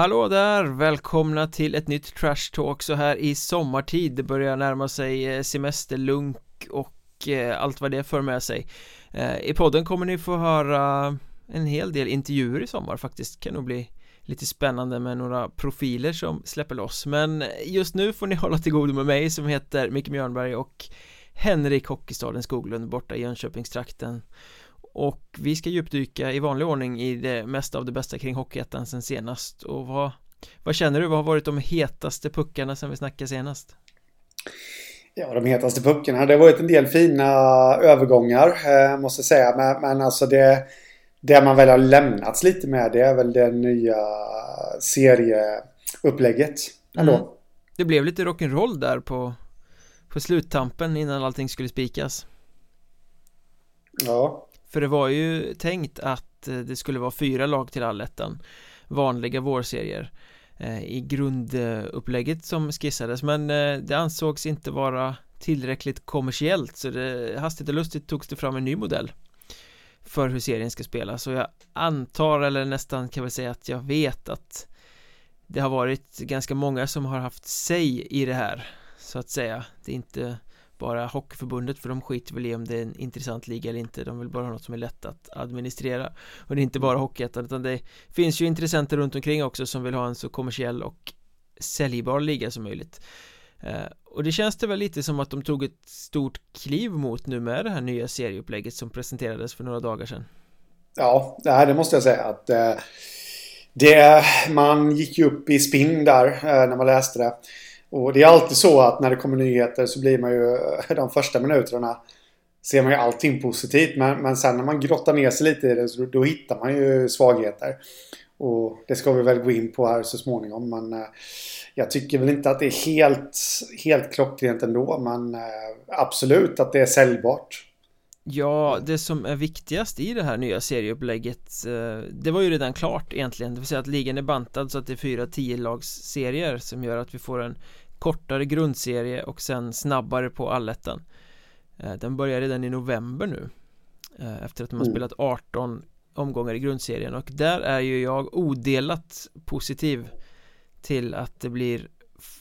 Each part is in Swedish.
Hallå där! Välkomna till ett nytt Trash Talk så här i sommartid. Det börjar närma sig eh, semesterlunk och eh, allt vad det för med sig. Eh, I podden kommer ni få höra en hel del intervjuer i sommar faktiskt. Kan nog bli lite spännande med några profiler som släpper loss. Men just nu får ni hålla till godo med mig som heter Micke Mjörnberg och Henrik Hockeystaden Skoglund borta i Jönköpingstrakten och vi ska djupdyka i vanlig ordning i det mesta av det bästa kring Hockeyettan sen senast och vad, vad känner du, vad har varit de hetaste puckarna sen vi snackade senast? Ja, de hetaste puckarna, det har varit en del fina övergångar eh, måste jag säga, men, men alltså det det man väl har lämnats lite med det är väl det nya serieupplägget. Ändå. Mm. Det blev lite rock'n'roll där på, på sluttampen innan allting skulle spikas. Ja. För det var ju tänkt att eh, det skulle vara fyra lag till allettan Vanliga vårserier eh, I grundupplägget som skissades. Men eh, det ansågs inte vara tillräckligt kommersiellt så det, hastigt och lustigt togs det fram en ny modell för hur serien ska spelas. Och jag antar eller nästan kan väl säga att jag vet att det har varit ganska många som har haft sig i det här så att säga. Det är inte bara Hockeyförbundet för de skiter väl i om det är en intressant liga eller inte. De vill bara ha något som är lätt att administrera. Och det är inte bara Hockeyettan utan det finns ju intressenter runt omkring också som vill ha en så kommersiell och säljbar liga som möjligt. Eh, och det känns det väl lite som att de tog ett stort kliv mot nu med det här nya serieupplägget som presenterades för några dagar sedan. Ja, det måste jag säga att eh, det, man gick ju upp i spinn där eh, när man läste det och det är alltid så att när det kommer nyheter så blir man ju eh, de första minuterna ser man ju allting positivt. Men, men sen när man grottar ner sig lite i det så då hittar man ju svagheter. Och det ska vi väl gå in på här så småningom. Men eh, jag tycker väl inte att det är helt, helt klockrent ändå. Men eh, absolut att det är säljbart. Ja, det som är viktigast i det här nya serieupplägget Det var ju redan klart egentligen Det vill säga att ligan är bantad så att det är fyra tio lags serier Som gör att vi får en kortare grundserie och sen snabbare på allettan eh, Den börjar redan i november nu eh, Efter att de har mm. spelat 18 omgångar i grundserien och där är ju jag odelat positiv Till att det blir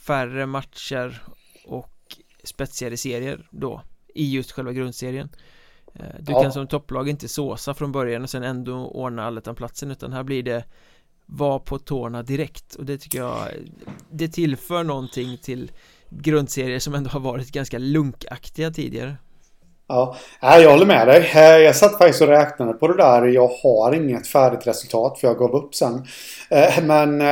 färre matcher och spetsigare serier då I just själva grundserien Eh, du ja. kan som topplag inte såsa från början och sen ändå ordna allettan-platsen utan här blir det Var på tårna direkt och det tycker jag Det tillför någonting till Grundserier som ändå har varit ganska lunkaktiga tidigare Ja, jag håller med dig. Eh, jag satt faktiskt och räknade på det där. Jag har inget färdigt resultat för jag gav upp sen. Eh, men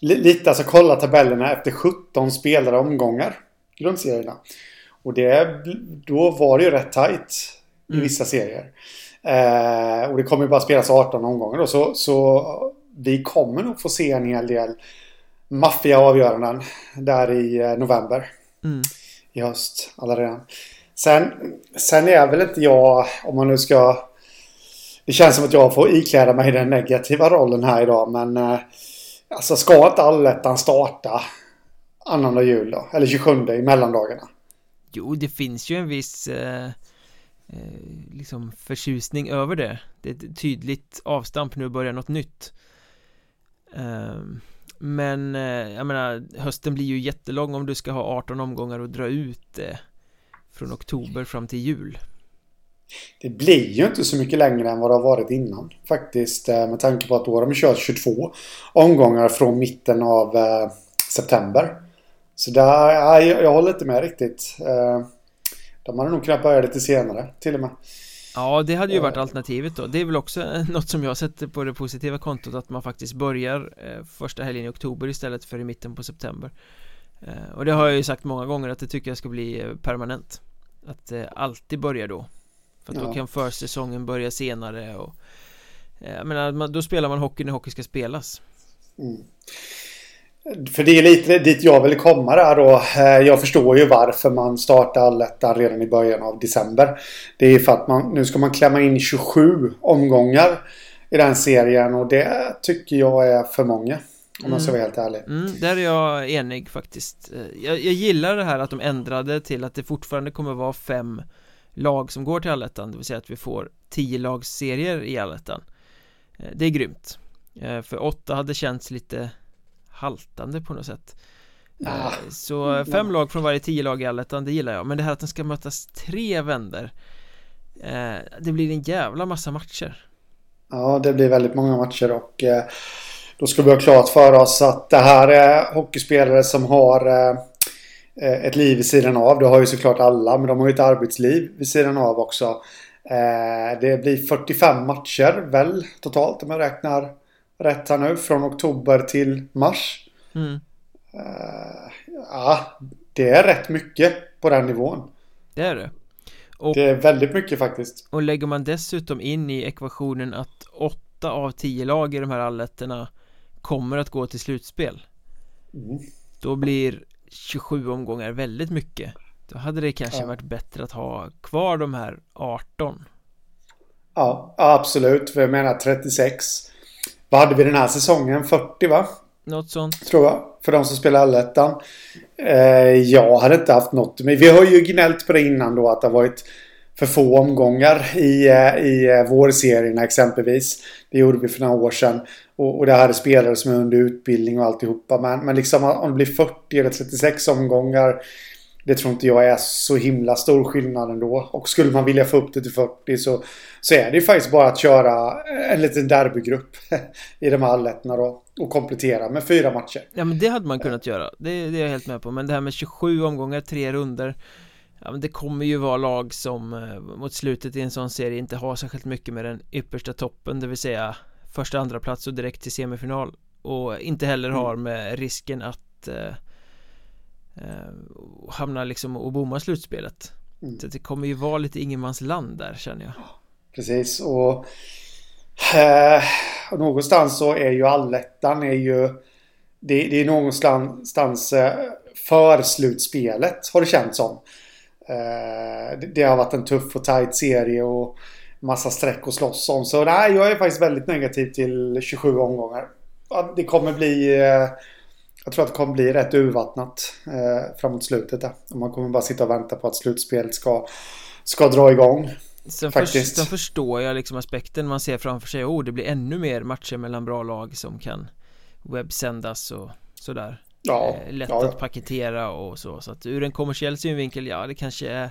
lite alltså kolla tabellerna efter 17 spelade omgångar. Grundserierna. Och det, då var det ju rätt tajt i mm. vissa serier. Eh, och det kommer ju bara spelas 18 omgångar då, så, så vi kommer nog få se en hel del maffiga avgöranden där i eh, november. Mm. I höst, alla redan. Sen, sen är väl inte jag, om man nu ska... Det känns som att jag får ikläda mig den negativa rollen här idag, men... Eh, alltså ska inte allettan starta annandag jul då? Eller 27 i mellandagarna? Jo, det finns ju en viss... Eh eh, liksom förtjusning över det Det är ett tydligt avstamp nu börjar något nytt Ehm, men eh, jag menar hösten blir ju jättelång om du ska ha 18 omgångar och dra ut det Från oktober fram till jul det blir ju inte så mycket längre än vad det har varit innan faktiskt. Eh, med tanke på att då har de kört 22 omgångar från mitten av september. Så där, jag, jag håller inte med riktigt. Ehm, de hade nog kunnat börja lite senare till och med. Ja, det hade ju varit alternativet då. Det är väl också något som jag sätter på det positiva kontot att man faktiskt börjar eh, första helgen i oktober istället för i mitten på september. Eh, och det har jag ju sagt många gånger att det tycker jag ska bli eh, permanent. Att det alltid börjar då. För att ja. då kan försäsongen börja senare och jag menar, då spelar man hockey när hockey ska spelas. Mm. För det är lite dit jag vill komma där då. Eh, jag förstår ju varför man startar allettan redan i början av december. Det är för att man, nu ska man klämma in 27 omgångar i den serien och det tycker jag är för många. Om mm. man ska vara helt ärlig. Mm, mm där är jag enig faktiskt. Eh, jag, jag gillar det här att de ändrade till att det fortfarande kommer vara fem lag som går till allettan. Det vill säga att vi får tio lagsserier i allettan. Eh, det är grymt. För åtta hade känts lite haltande på något sätt Ah. Så fem lag från varje tio lag i allettan, det gillar jag Men det här att den ska mötas tre vänder Det blir en jävla massa matcher Ja, det blir väldigt många matcher och då ska vi ha klart för oss att det här är hockeyspelare som har ett liv vid sidan av. Det har ju såklart alla, men de har ju ett arbetsliv vid sidan av också. Det blir 45 matcher väl totalt om jag räknar rätt här nu. Från oktober till mars. mm. Uh, ja, det är rätt mycket på den nivån. Det är det. Och, det är väldigt mycket faktiskt. Och lägger man dessutom in i ekvationen att åtta av tio lag i de här alletterna kommer att gå till slutspel. Mm. Då blir 27 omgångar väldigt mycket. Då hade det kanske ja. varit bättre att ha kvar de här 18. Ja, absolut. För jag menar 36. Vad hade vi den här säsongen? 40 va? Något sånt. Tror jag. För de som spelar allettan. Eh, jag hade inte haft något. Men vi har ju gnällt på det innan då att det har varit för få omgångar i, eh, i eh, vårserierna exempelvis. Det gjorde vi för några år sedan. Och, och det här är spelare som är under utbildning och alltihopa. Men, men liksom om det blir 40 eller 36 omgångar. Det tror inte jag är så himla stor skillnad ändå. Och skulle man vilja få upp det till 40 så, så är det ju faktiskt bara att köra en liten derbygrupp i de här allettorna då. Och komplettera med fyra matcher. Ja men det hade man kunnat göra. Det, det är jag helt med på. Men det här med 27 omgångar, tre runder Ja men det kommer ju vara lag som eh, mot slutet i en sån serie inte har särskilt mycket med den yppersta toppen Det vill säga första andra plats och direkt till semifinal Och inte heller mm. har med risken att eh, eh, hamna liksom och bomma slutspelet mm. Så det kommer ju vara lite ingenmansland där känner jag Precis och eh, någonstans så är ju allettan är ju det, det är någonstans eh, för slutspelet har det känts som. Eh, det har varit en tuff och tight serie och massa streck att slåss om. Så nej, jag är faktiskt väldigt negativ till 27 omgångar. Det kommer bli... Eh, jag tror att det kommer bli rätt urvattnat eh, framåt slutet där. man kommer bara sitta och vänta på att slutspelet ska, ska dra igång. Sen, faktiskt. För, sen förstår jag liksom aspekten man ser framför sig. Oh, det blir ännu mer matcher mellan bra lag som kan webbsändas och sådär. Ja, eh, lätt ja, att paketera och så Så att ur en kommersiell synvinkel, ja det kanske är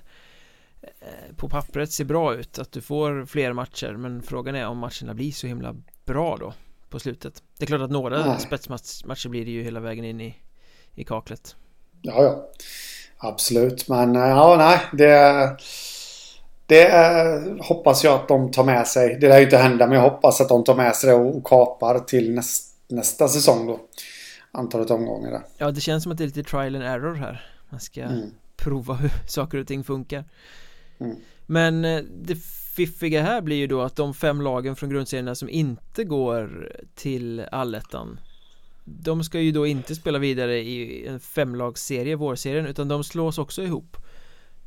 eh, På pappret ser bra ut att du får fler matcher Men frågan är om matcherna blir så himla bra då På slutet Det är klart att några Nej. spetsmatcher blir det ju hela vägen in i I kaklet Ja, ja Absolut, men eh, ja, nej det det hoppas jag att de tar med sig. Det lär ju inte hända men jag hoppas att de tar med sig det och kapar till näst, nästa säsong då antalet omgångar där. Ja, det känns som att det är lite trial and error här. Man ska mm. prova hur saker och ting funkar. Mm. Men eh, det fiffiga här blir ju då att de fem lagen från grundserierna som inte går till allettan De ska ju då inte spela vidare i en femlagsserie, vårserien, utan de slås också ihop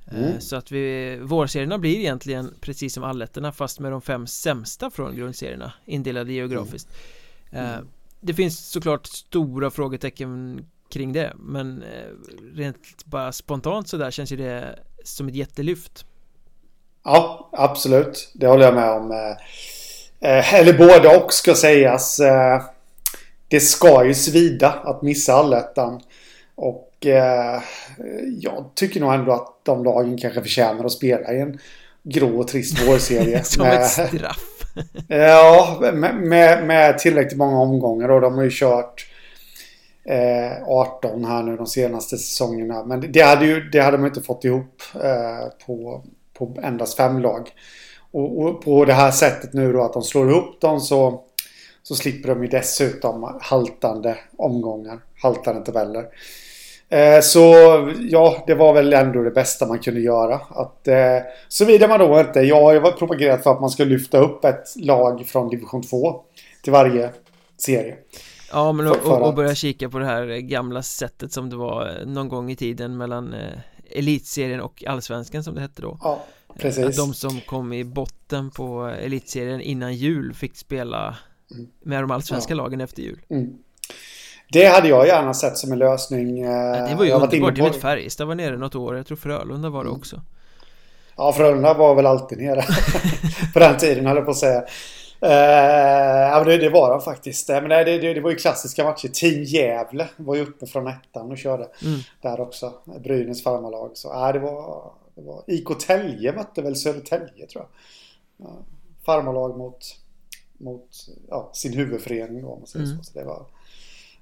eh, mm. Så att vi, vårserierna blir egentligen precis som allettorna fast med de fem sämsta från grundserierna indelade geografiskt mm. Mm det finns såklart stora frågetecken kring det men eh, rent bara spontant så där känns ju det som ett jättelyft. Ja, absolut. Det håller jag med om. Eh, eh, eller både och ska sägas. Det ska ju svida att missa allettan. Och jag tycker nog ändå att de lagen kanske förtjänar att spela i en grå och trist vårserie. som ett straff ja, med, med, med, tillräckligt många omgångar och de har ju kört eh, 18 här nu de senaste säsongerna. Men det hade, ju, det hade man inte fått ihop eh, på, på endast fem lag. Och, och, på det här sättet nu då att de slår ihop dem så, så slipper de ju dessutom haltande omgångar, haltande tabeller. Eh, så ja, det var väl ändå det bästa man kunde göra. Att, eh, Såvida man då inte, jag har ju propagerat för att man ska lyfta upp ett lag från division 2 till varje serie. Ja, men och, och, börja kika på det här gamla sättet som det var någon gång i tiden mellan eh, Elitserien och Allsvenskan som det hette då. Ja, precis. De som kom i botten på Elitserien innan jul fick spela mm. med de allsvenska ja. lagen efter jul. Mm. Det hade jag gärna sett som en lösning. Ja, det var ju underbart. Jag vet Färjestad var nere något år. Jag tror Frölunda var det också. Ja, Frölunda var väl alltid nere. på den tiden höll jag på att säga. Ja, det, det var de faktiskt. Men det, det, det, var ju klassiska matcher. Team Gävle var ju uppe från ettan och körde mm. där också. Brynäs farmarlag. Så ja, det var, det var IK Tälje mötte väl Södertälje tror jag. Ja, farmarlag mot, mot ja, sin huvudförening då om man säger mm. så. så det var,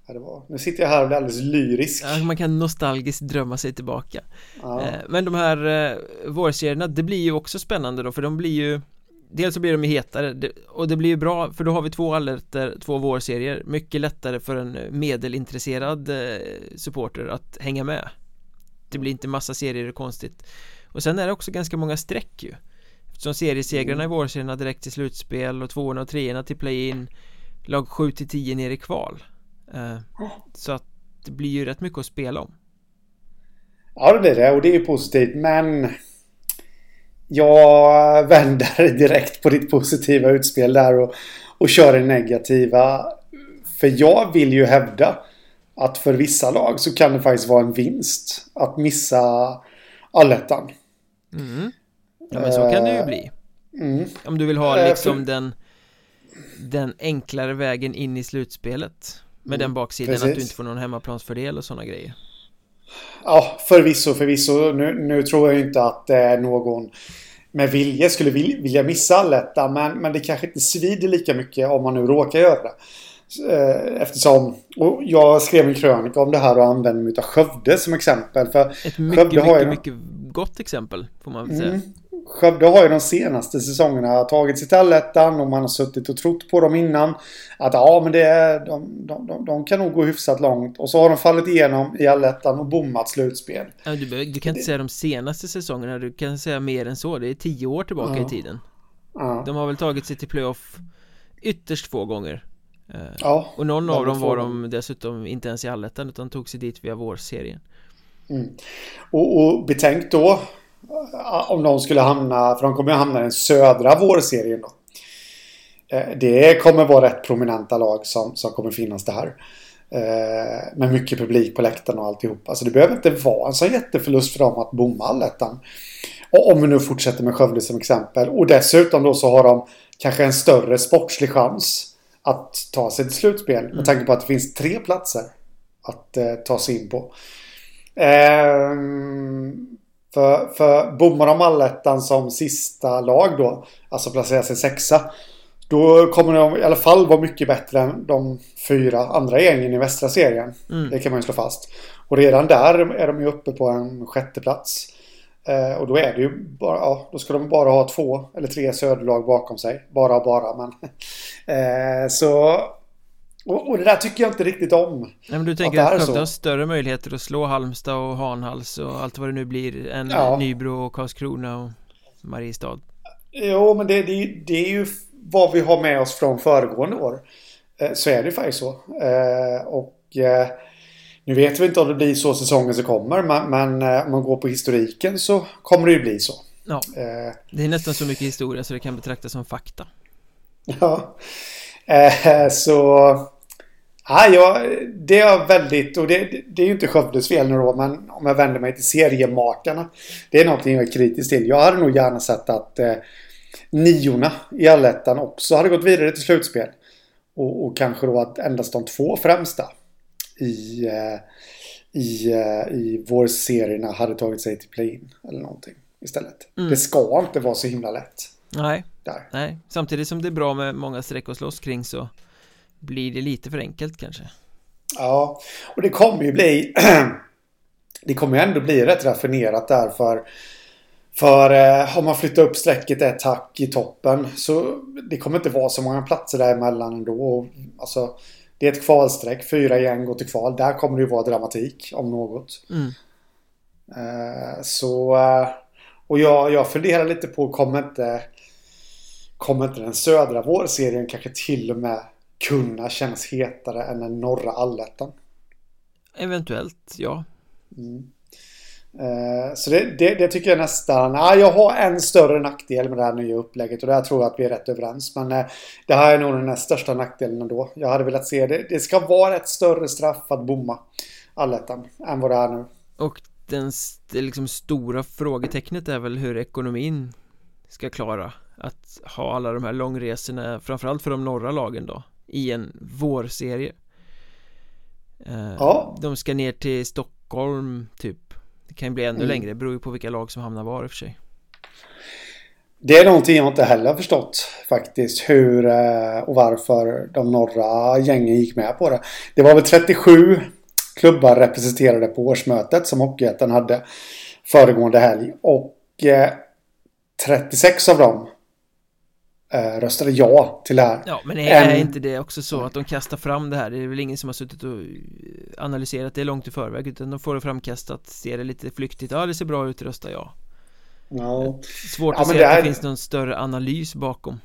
Ja, det var, nu sitter jag här och blir alldeles lyrisk ja, Man kan nostalgiskt drömma sig tillbaka ja. Eh, men de här eh, vårserierna, det blir ju också spännande då för de blir ju Dels så blir de ju hetare och det blir ju bra för då har vi två alerter, två vårserier. Mycket lättare för en medelintresserad eh, supporter att hänga med. Det blir inte massa serier konstigt. Och sen är det också ganska många streck ju. Eftersom seriesegrarna mm. i vårserierna direkt till slutspel och tvåorna och treorna till play-in Lag 7 till 10 ner i kval. Eh, så att det blir ju rätt mycket att spela om. Ja, det blir det och det är ju positivt men jag vänder direkt på ditt positiva utspel där och, och kör det negativa. För jag vill ju hävda att för vissa lag så kan det faktiskt vara en vinst att missa allettan. Mm. Ja men så kan det ju bli. Mm. Om du vill ha eh, liksom för... den den enklare vägen in i slutspelet. Med den mm, baksidan Precis. att du inte får någon hemmaplansfördel och sådana grejer. Ja, förvisso, förvisso. Nu, nu tror jag inte att eh, någon med vilje skulle vilja missa allettan. Men, men det kanske inte svider lika mycket om man nu råkar göra det. Eh, eftersom, och jag skrev en krönika om det här och använde mig av Skövde som exempel. För Ett mycket, Skövde mycket, mycket gott exempel får man väl säga. Mm. Skövde har ju de senaste säsongerna tagit sig till allettan och man har suttit och trott på dem innan. Att ja, men det är, de, de, de, de kan nog gå hyfsat långt. Och så har de fallit igenom i allettan och bommat slutspel. Ja, du, du kan inte säga de senaste säsongerna, du kan säga mer än så. Det är tio år tillbaka ja. i tiden. Ja. De har väl tagit sig till playoff ytterst få gånger. Eh, ja, och någon av dem var de dessutom inte ens i allettan utan tog sig dit via vårserien. Mm. Och, och betänk då om de skulle hamna, för de kommer ju hamna i den södra vårserien då. Eh, det kommer vara rätt prominenta lag som, som kommer finnas där. Eh, med mycket publik på läktarna och alltihop. Alltså det behöver inte vara en sån jätteförlust för dem att bomma allettan. Om vi nu fortsätter med Skövde som exempel. Och dessutom då så har de kanske en större sportslig chans att ta sig till slutspel. Med mm. tanke på att det finns tre platser att eh, ta sig in på. Eh, för, för bommar de allettan som sista lag då, alltså placera sig sexa. Då kommer de i alla fall vara mycket bättre än de fyra andra gängen i västra serien. Mm. Det kan man ju slå fast. Och redan där är de ju uppe på en sjätte plats. Eh, och då är det ju bara, ja, då ska de bara ha två eller tre söderlag bakom sig. Bara och bara, men. Eh, så och, och, det där tycker jag inte riktigt om. Nej men du tänker att, att Skövde har större möjligheter att slå Halmstad och Hanhals och allt vad det nu blir än ja. Nybro och Karlskrona och Mariestad. Jo men det, det, det, är ju vad vi har med oss från föregående år. Eh, Så är det faktiskt så. Eh, Och eh, Nu vet vi inte om det blir så säsongen som kommer men, om man går på historiken så kommer det ju bli så. Ja. Det är nästan så mycket historia så det kan betraktas som fakta. Ja. Så... Ja, det är väldigt, och det, det är ju inte Skövdes fel nu då, men om jag vänder mig till seriemakarna. Det är någonting jag är kritisk till. Jag hade nog gärna sett att eh, niorna i allettan också hade gått vidare till slutspel. Och, och, kanske då att endast de två främsta i, eh, i, eh, i vårserierna hade tagit sig till play-in eller någonting istället. Mm. Det ska inte vara så himla lätt. Nej, där. Nej, samtidigt som det är bra med många streck att slåss kring så blir det lite för enkelt kanske. Ja, och det kommer ju bli Det kommer ju ändå bli rätt raffinerat där för eh, om man flyttar upp strecket ett hack i toppen så Det kommer inte vara så många platser däremellan ändå. Alltså, det är ett kvalstreck, fyra gäng går till kval. Där kommer det ju vara dramatik om något. Mm. Eh, så eh, Och jag, jag funderar lite på, kommer inte kommer inte den södra vårserien kanske till och med kunna kännas hetare än den norra allettan? Eventuellt, ja. Mm. Eh, så det, det, det, tycker jag nästan... Ah, jag har en större nackdel med det här nya upplägget och där tror jag att vi är rätt överens. Men eh, det här är nog den största nackdelen ändå. Jag hade velat se det. Det ska vara ett större straff att bomma allettan än vad det är nu. Och den, det liksom stora frågetecknet är väl hur ekonomin ska klara Att ha alla de här långresorna Framförallt för de norra lagen då I en vårserie eh, ja. De ska ner till Stockholm typ Det kan ju bli ännu mm. längre, det beror ju på vilka lag som hamnar var i och för sig det är någonting jag inte heller har förstått faktiskt. Hur eh, och varför de norra gängen gick med på det. Det var väl 37 klubbar representerade på årsmötet som Hockeyettan hade föregående helg. Och 36 eh, av dem eh, röstade ja till det här. Ja, men är, är, inte det också så att de kastar fram det här? Det är väl ingen som har suttit och analyserat det långt i förväg utan de får det framkastat, ser det lite flyktigt, ja det ser bra ut, rösta ja. Ja. Svårt ja, att se att det finns någon större analys bakom.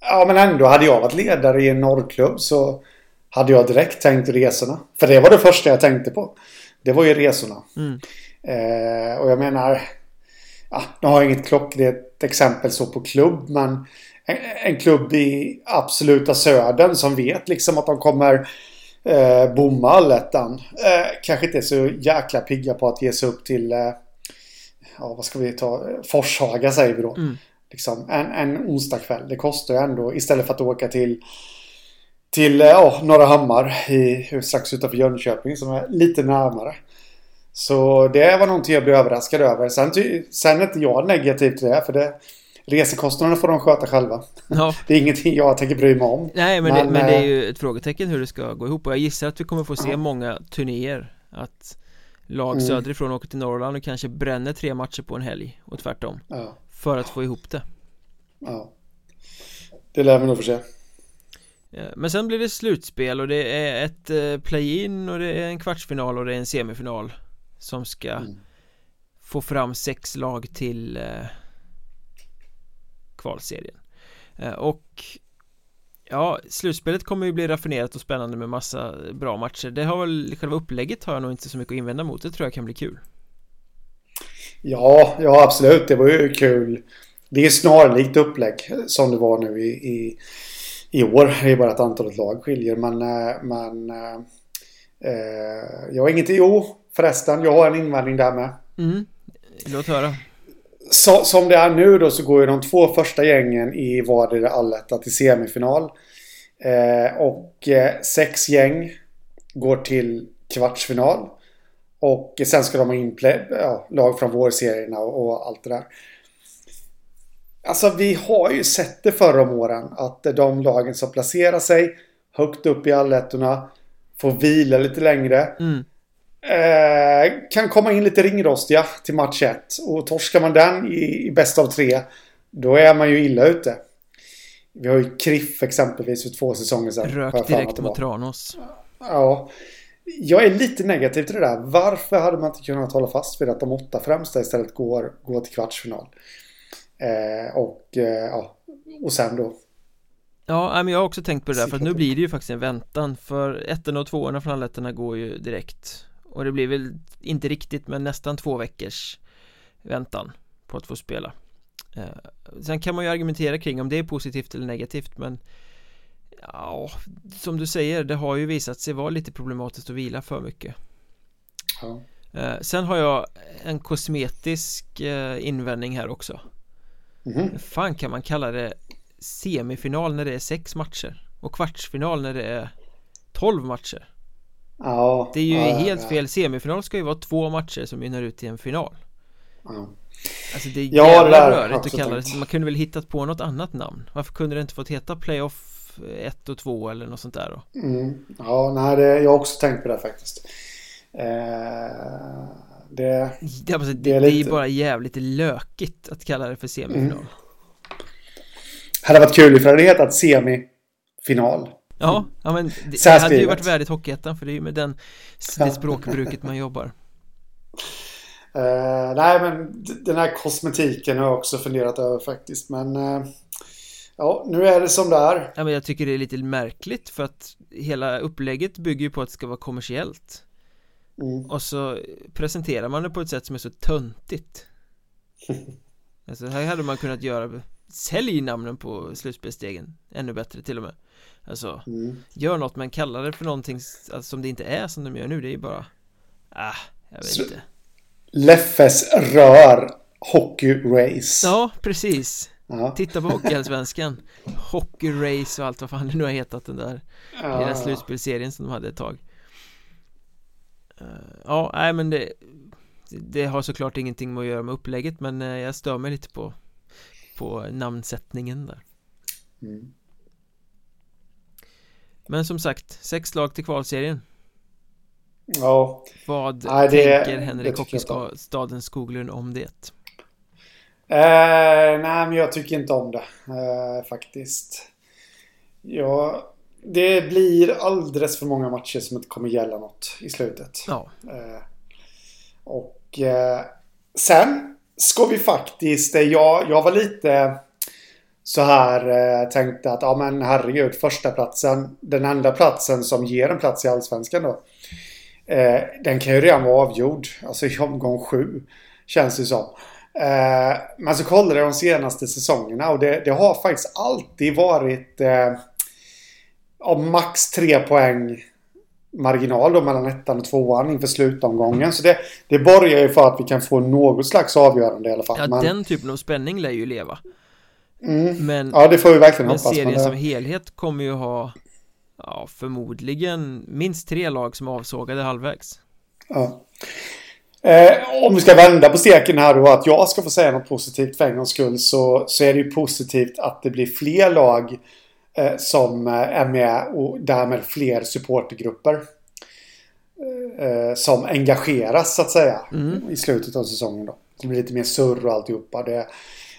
Ja, men ändå hade jag varit ledare i en norrklubb så hade jag direkt tänkt resorna. För det var det första jag tänkte på. Det var ju resorna. Mm. Eh, och jag menar, ja, nu har jag inget klockrent exempel så på klubb, men en, en, klubb i absoluta södern som vet liksom att de kommer eh, bomma allettan. Eh, kanske inte är så jäkla pigga på att ge sig upp till eh, ja, vad ska vi ta, Forshaga säger vi då. Mm. Liksom, en, en onsdag kväll. Det kostar ju ändå, istället för att åka till till ja, Norra Hammar i, strax utanför Jönköping som är lite närmare. Så det var någonting jag blev överraskad över. Sen, sen är inte jag negativ till det. För det, resekostnaderna får de sköta själva. Ja. Det är ingenting jag tänker bry mig om. Nej men, men, det, men det är ju ett frågetecken hur det ska gå ihop. Och jag gissar att vi kommer få se många turnéer. Att lag mm. söderifrån åker till Norrland och kanske bränner tre matcher på en helg. Och tvärtom. Ja. För att få ihop det. Ja. Det lär vi nog få se. Men sen blir det slutspel och det är ett eh, play-in och det är en kvartsfinal och det är en semifinal Som ska mm. få fram sex lag till eh, kvalserien eh, Och Ja, slutspelet kommer ju bli raffinerat och spännande med massa bra matcher Det har väl, själva upplägget har jag nog inte så mycket att invända mot Det tror jag kan bli kul Ja, ja absolut, det var ju kul Det är snarlikt upplägg som det var nu i, i i år. Det är bara att antalet lag skiljer. Men, eh, men eh, eh, jag har inget... Jo, förresten. Jag har en invändning där med. Mm. Låt höra. Så, som det är nu då så går ju de två första gängen i vardera alletta till semifinal. Eh, och eh, sex gäng går till kvartsfinal. Och sen ska de ha in play, ja, lag från vårserierna och, och allt det där. Alltså vi har ju sett det förra om åren att de lagen som placerar sig högt upp i allettorna får vila lite längre. Mm. Eh, kan komma in lite ringrostiga till match 1. Och torskar man den i, i bäst av tre då är man ju illa ute. Vi har ju Kriff exempelvis för två säsonger sedan. Rök direkt mot Tranås. Ja. Jag är lite negativ till det där. Varför hade man inte kunnat hålla fast vid att de åtta främsta istället går, går till kvartsfinal? Eh, och, eh, ja, och sen då Ja, men jag har också tänkt på det där för att nu blir det ju faktiskt en väntan För ettorna och tvåorna från allettorna går ju direkt Och det blir väl inte riktigt men nästan två veckors väntan på att få spela eh, Sen kan man ju argumentera kring om det är positivt eller negativt men Ja, som du säger, det har ju visat sig vara lite problematiskt att vila för mycket ja. Sen har jag en kosmetisk invändning här också Mm. Fan kan man kalla det semifinal när det är sex matcher? Och kvartsfinal när det är tolv matcher? Ja Det är ju ja, helt ja. fel Semifinal ska ju vara två matcher som mynnar ut i en final ja. Alltså det är ja, jävla rörigt att kalla det Man kunde väl hittat på något annat namn Varför kunde det inte fått heta Playoff 1 och 2 eller något sånt där då? Mm. Ja, nej, det, jag har också tänkt på det faktiskt eh, det, det, alltså, det, är, lite... det är bara jävligt lökigt att kalla det för semifinal mm. Hade varit kul ifall det hetat semifinal Ja, ja men det, det hade ju varit värdigt Hockeyettan för det är ju med den, det språkbruket man jobbar. Uh, Nej men den här kosmetiken har jag också funderat över faktiskt men uh, Ja, nu är det som det är. Ja men jag tycker det är lite märkligt för att hela upplägget bygger ju på att det ska vara kommersiellt. Mm. Och så presenterar man det på ett sätt som är så töntigt. Alltså här hade man kunnat göra Sälj namnen på slutspelsstegen Ännu bättre till och med Alltså mm. Gör något men kalla det för någonting alltså, som det inte är som de gör nu Det är ju bara Ah, jag vet så, inte Leffes rör Hockey Race Ja, precis Ja. Titta på Hockeyallsvenskan Hockey Race och allt vad fan det nu har hetat den där ja. Lilla slutspelserien som de hade ett tag eh, Ja, nej men det Det har såklart ingenting med att göra med upplägget men eh, jag stör mig lite på På namnsättningen där mm. Men som sagt, sex lag till kvalserien Ja Vad nej, det, tänker Henrik Hockeystaden Skoglund om det? Eh, nej, men jag tycker inte om det eh, faktiskt. Ja, det blir alldeles för många matcher som inte kommer gälla något i slutet. Ja. Eh, och eh, sen ska vi faktiskt, eh, jag, jag var lite så här eh, tänkte att ja men herregud första platsen den enda platsen som ger en plats i Allsvenskan då. Eh, den kan ju redan vara avgjord. Alltså i omgång sju. Känns det som. Eh, men så kollade jag de senaste säsongerna och det, det har faktiskt alltid varit eh, av max tre poäng marginal då mellan ettan och tvåan inför slutomgången. Så det, det borgar ju för att vi kan få något slags avgörande i alla fall. Ja, men... den typen av spänning lär ju leva. Mm. Men, ja, det får vi verkligen hoppas. Men serien som helhet kommer ju ha ja, förmodligen minst tre lag som avsågade halvvägs. Ja. Eh, om vi ska vända på steken här då att jag ska få säga något positivt för en gångs skull så, så är det ju positivt att det blir fler lag eh, som eh, är med och därmed fler supportergrupper. Eh, som engageras så att säga mm. i slutet av säsongen då. Det blir lite mer surr och alltihopa. Det,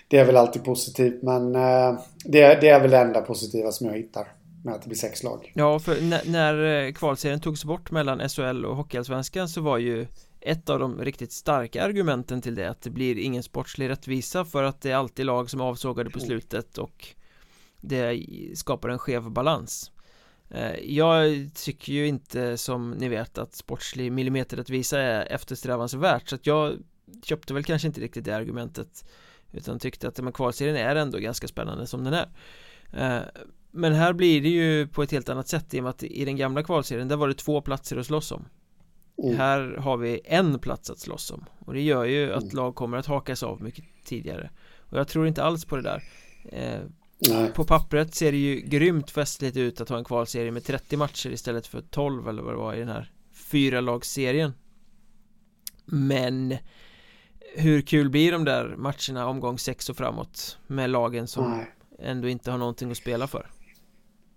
det är väl alltid positivt men eh, det, det är väl det enda positiva som jag hittar med att det blir sex lag. Ja, för när, när eh, kvalserien togs bort mellan SHL och Hockeyallsvenskan så var ju ett av de riktigt starka argumenten till det att det blir ingen sportslig rättvisa för att det är alltid lag som avsågade på slutet och det skapar en skev balans eh, jag tycker ju inte som ni vet att sportslig millimeterrättvisa är eftersträvansvärt så att jag köpte väl kanske inte riktigt det argumentet utan tyckte att men kvalserien är ändå ganska spännande som den är. Eh, men här blir det ju på ett helt annat sätt i och med att i den gamla kvalserien där var det två platser att slåss om. Mm. Här har vi en plats att slåss om. Och det gör ju att mm. lag kommer att hakas av mycket tidigare. Och jag tror inte alls på det där. Eh, På pappret ser det ju grymt festligt ut att ha en kvalserie med 30 matcher istället för 12 eller vad det var i den här fyra lagsserien. Men Hur kul blir de där matcherna omgång 6 och framåt med lagen som Nej. ändå inte har någonting att spela för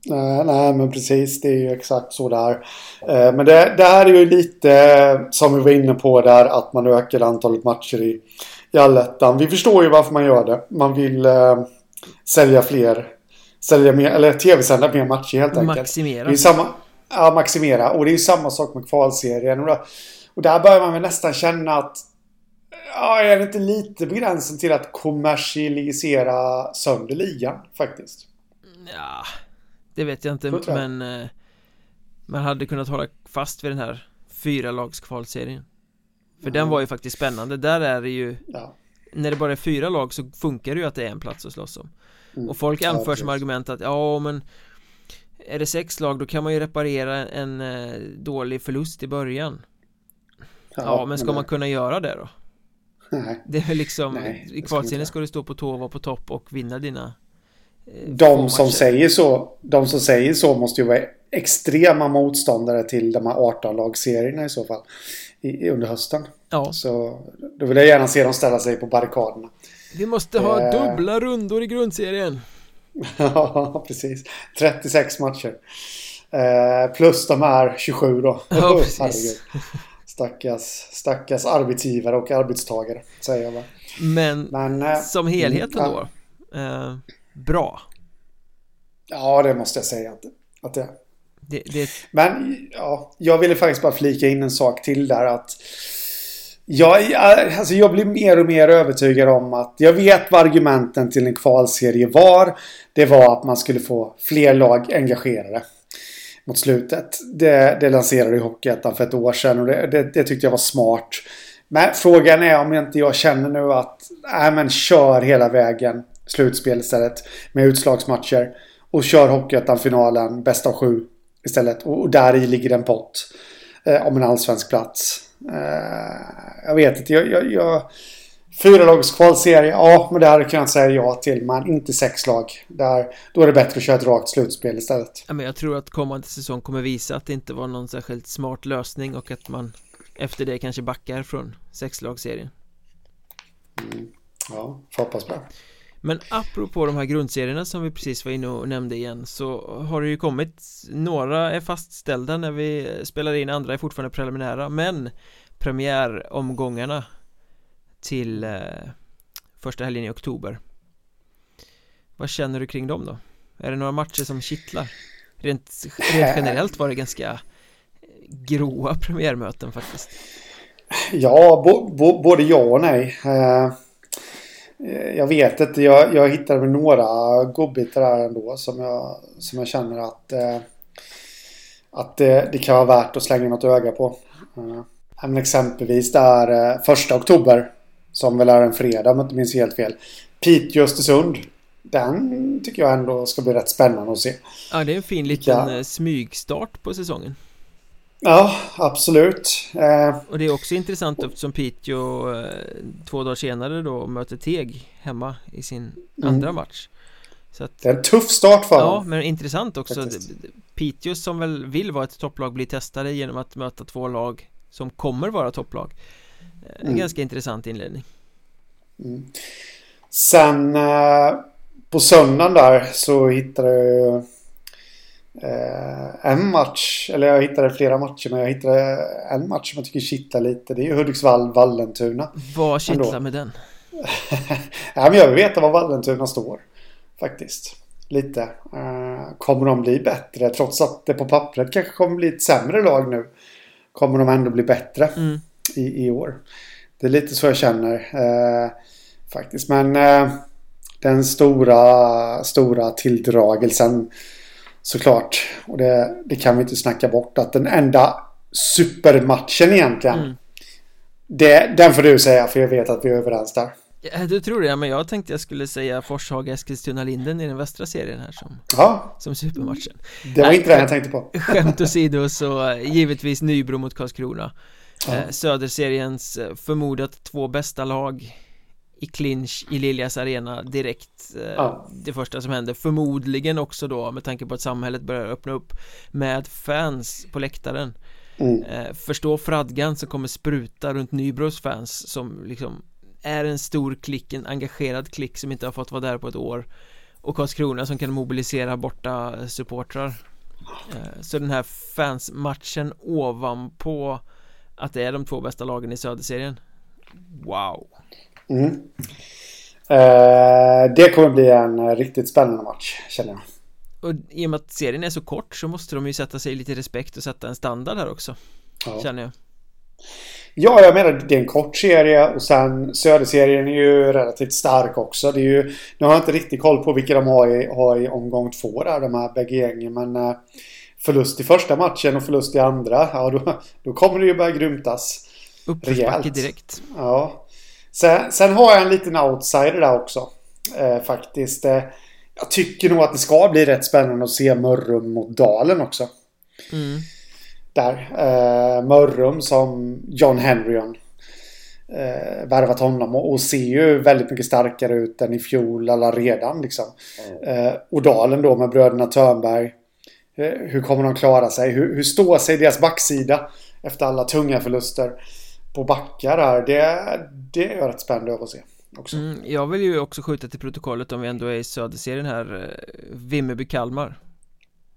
Nej, nej, men precis. Det är ju exakt så där. Eh, men det, det här är ju lite som vi var inne på där att man ökar antalet matcher i, i allettan. Vi förstår ju varför man gör det. Man vill eh, sälja fler, sälja mer, eller tv-sända mer matcher helt enkelt. Maximera. Det är samma, ja, maximera. Och det är ju samma sak med kvalserien. Och där börjar man väl nästan känna att Ja, är det inte lite på gränsen till att kommersialisera sönder ligan faktiskt? Ja, det vet jag inte men eh, Man hade kunnat hålla fast vid den här Fyra lags kvalserien För mm. den var ju faktiskt spännande, där är det ju ja. När det bara är fyra lag så funkar det ju att det är en plats att slåss om mm. Och folk anför ja, som argument att ja men Är det sex lag då kan man ju reparera en eh, dålig förlust i början Ja, ja men ska men man kunna göra det då? Nej. Det är liksom Nej, I kvalserien ska du stå på tå och vara på topp och vinna dina Eh, de som säger så, de som säger så måste ju vara extrema motståndare till de här 18-lagsserierna i så fall. I, under hösten. Ja. Så då vill jag gärna se dem ställa sig på barrikaderna. Vi måste ha eh. dubbla rundor i grundserien. ja, precis. 36 matcher. Eh, plus de här 27 då. Ja, precis. Stackars, stackars arbetsgivare och arbetstagare, säger jag. Men, Men eh, som helhet mm, ändå. Eh, bra. Ja, det måste jag säga att, att det det, det... Men ja, jag ville faktiskt bara flika in en sak till där att jag, alltså jag blir mer och mer övertygad om att jag vet vad argumenten till en kvalserie var. Det var att man skulle få fler lag engagerade mot slutet. Det, det lanserade Hockeyettan för ett år sedan och det, det, det, tyckte jag var smart. Men frågan är om inte jag känner nu att, nej men kör hela vägen slutspel istället. Med utslagsmatcher. Och kör Hockeyettan-finalen, bäst av sju istället. Och, och där i ligger en pott. Eh, om en allsvensk plats. Eh, jag vet inte, jag, jag, jag, Fyra lags kvalserie, ja men det hade jag kunnat säga ja till. Men inte sex lag. Där, då är det bättre att köra ett rakt slutspel istället. Ja, men jag tror att kommande säsong kommer visa att det inte var någon särskilt smart lösning och att man efter det kanske backar från sexlagsserien. Mm. Ja, får hoppas på Men apropå de här grundserierna som vi precis var inne och nämnde igen så har det ju kommit Några är fastställda när vi spelar in, andra är fortfarande preliminära men Premiäromgångarna till eh, första helgen i oktober. Vad känner du kring dem då? Är det några matcher som kittlar? Rent, rent generellt var det ganska gråa premiärmöten faktiskt. Ja, bo, bo, både ja och nej. Eh, Jag vet inte, jag, jag hittade väl några godbitar där ändå som jag, som jag känner att eh, Att det, det kan vara värt att slänga något öga på. Eh, men exempelvis där eh, första oktober som väl är en fredag om jag inte minns helt fel. Piteå Östersund. Den tycker jag ändå ska bli rätt spännande att se. Ja, det är en fin liten ja. Eh, smygstart på säsongen. Ja, absolut. Eh. Och det är också intressant eftersom Piteå eh, två dagar senare då möter Teg hemma i sin mm. andra match. Så att, det är en tuff start för Ja, men intressant också. Piteå som väl vill vara ett topplag blir testade genom att möta två lag som kommer vara topplag. En mm. ganska intressant inledning. Mm. Sen eh, på söndagen där så hittade jag eh, en match, eller jag hittade flera matcher men jag hittade en match som jag tycker kittlar lite. Det är Hudiksvall-Vallentuna. Vad kittlar med den? ja, men jag vill veta var Vallentuna står. Faktiskt. Lite. Eh, kommer de bli bättre? Trots att det på pappret kanske kommer bli ett sämre lag nu. Kommer de ändå bli bättre mm. I, i år. Det är lite så jag känner eh, faktiskt. Men eh, den stora, stora tilldragelsen såklart. Och det, det kan vi inte snacka bort. Att den enda supermatchen egentligen. Mm. Det, den får du säga för jag vet att vi är överens där. Ja, du tror det, men jag tänkte jag skulle säga Forshaga Eskilstuna-Linden i den västra serien här som, ja. som supermatchen Det var Nej, inte det jag tänkte på Skämt åsido så eh, givetvis Nybro mot Karlskrona ja. eh, Söderseriens eh, förmodat två bästa lag i clinch i Liljas arena direkt eh, ja. Det första som händer Förmodligen också då med tanke på att samhället börjar öppna upp Med fans på läktaren mm. Förstå fradgan som kommer spruta runt Nybros fans som liksom är en stor klick, en engagerad klick som inte har fått vara där på ett år och Karlskrona som kan mobilisera borta supportrar så den här fansmatchen ovanpå att det är de två bästa lagen i söderserien Wow mm. eh, Det kommer bli en riktigt spännande match känner jag Och i och med att serien är så kort så måste de ju sätta sig lite respekt och sätta en standard här också ja. Känner jag Ja, jag menar det är en kort serie och sen Söderserien är ju relativt stark också. Det är ju, nu har jag inte riktigt koll på vilka de har i, har i omgång två där, de här bägge gängen. Men eh, förlust i första matchen och förlust i andra, ja då, då kommer det ju börja grymtas. Uppförsbacke direkt. Ja. Sen, sen, har jag en liten outsider där också. Eh, faktiskt. Eh, jag tycker nog att det ska bli rätt spännande att se Mörrum mot Dalen också. Mm där. Eh, Mörrum som John Henryon. Eh, värvat honom och, och, ser ju väldigt mycket starkare ut än i fjol alla redan liksom. Mm. Eh, Odalen då med bröderna Törnberg. Eh, hur kommer de klara sig? Hur, hur står sig deras backsida efter alla tunga förluster på backar här? Det, det är rätt spännande att se. Också. Mm, jag vill ju också skjuta till protokollet om vi ändå är i söderserien här eh, Vimmerby-Kalmar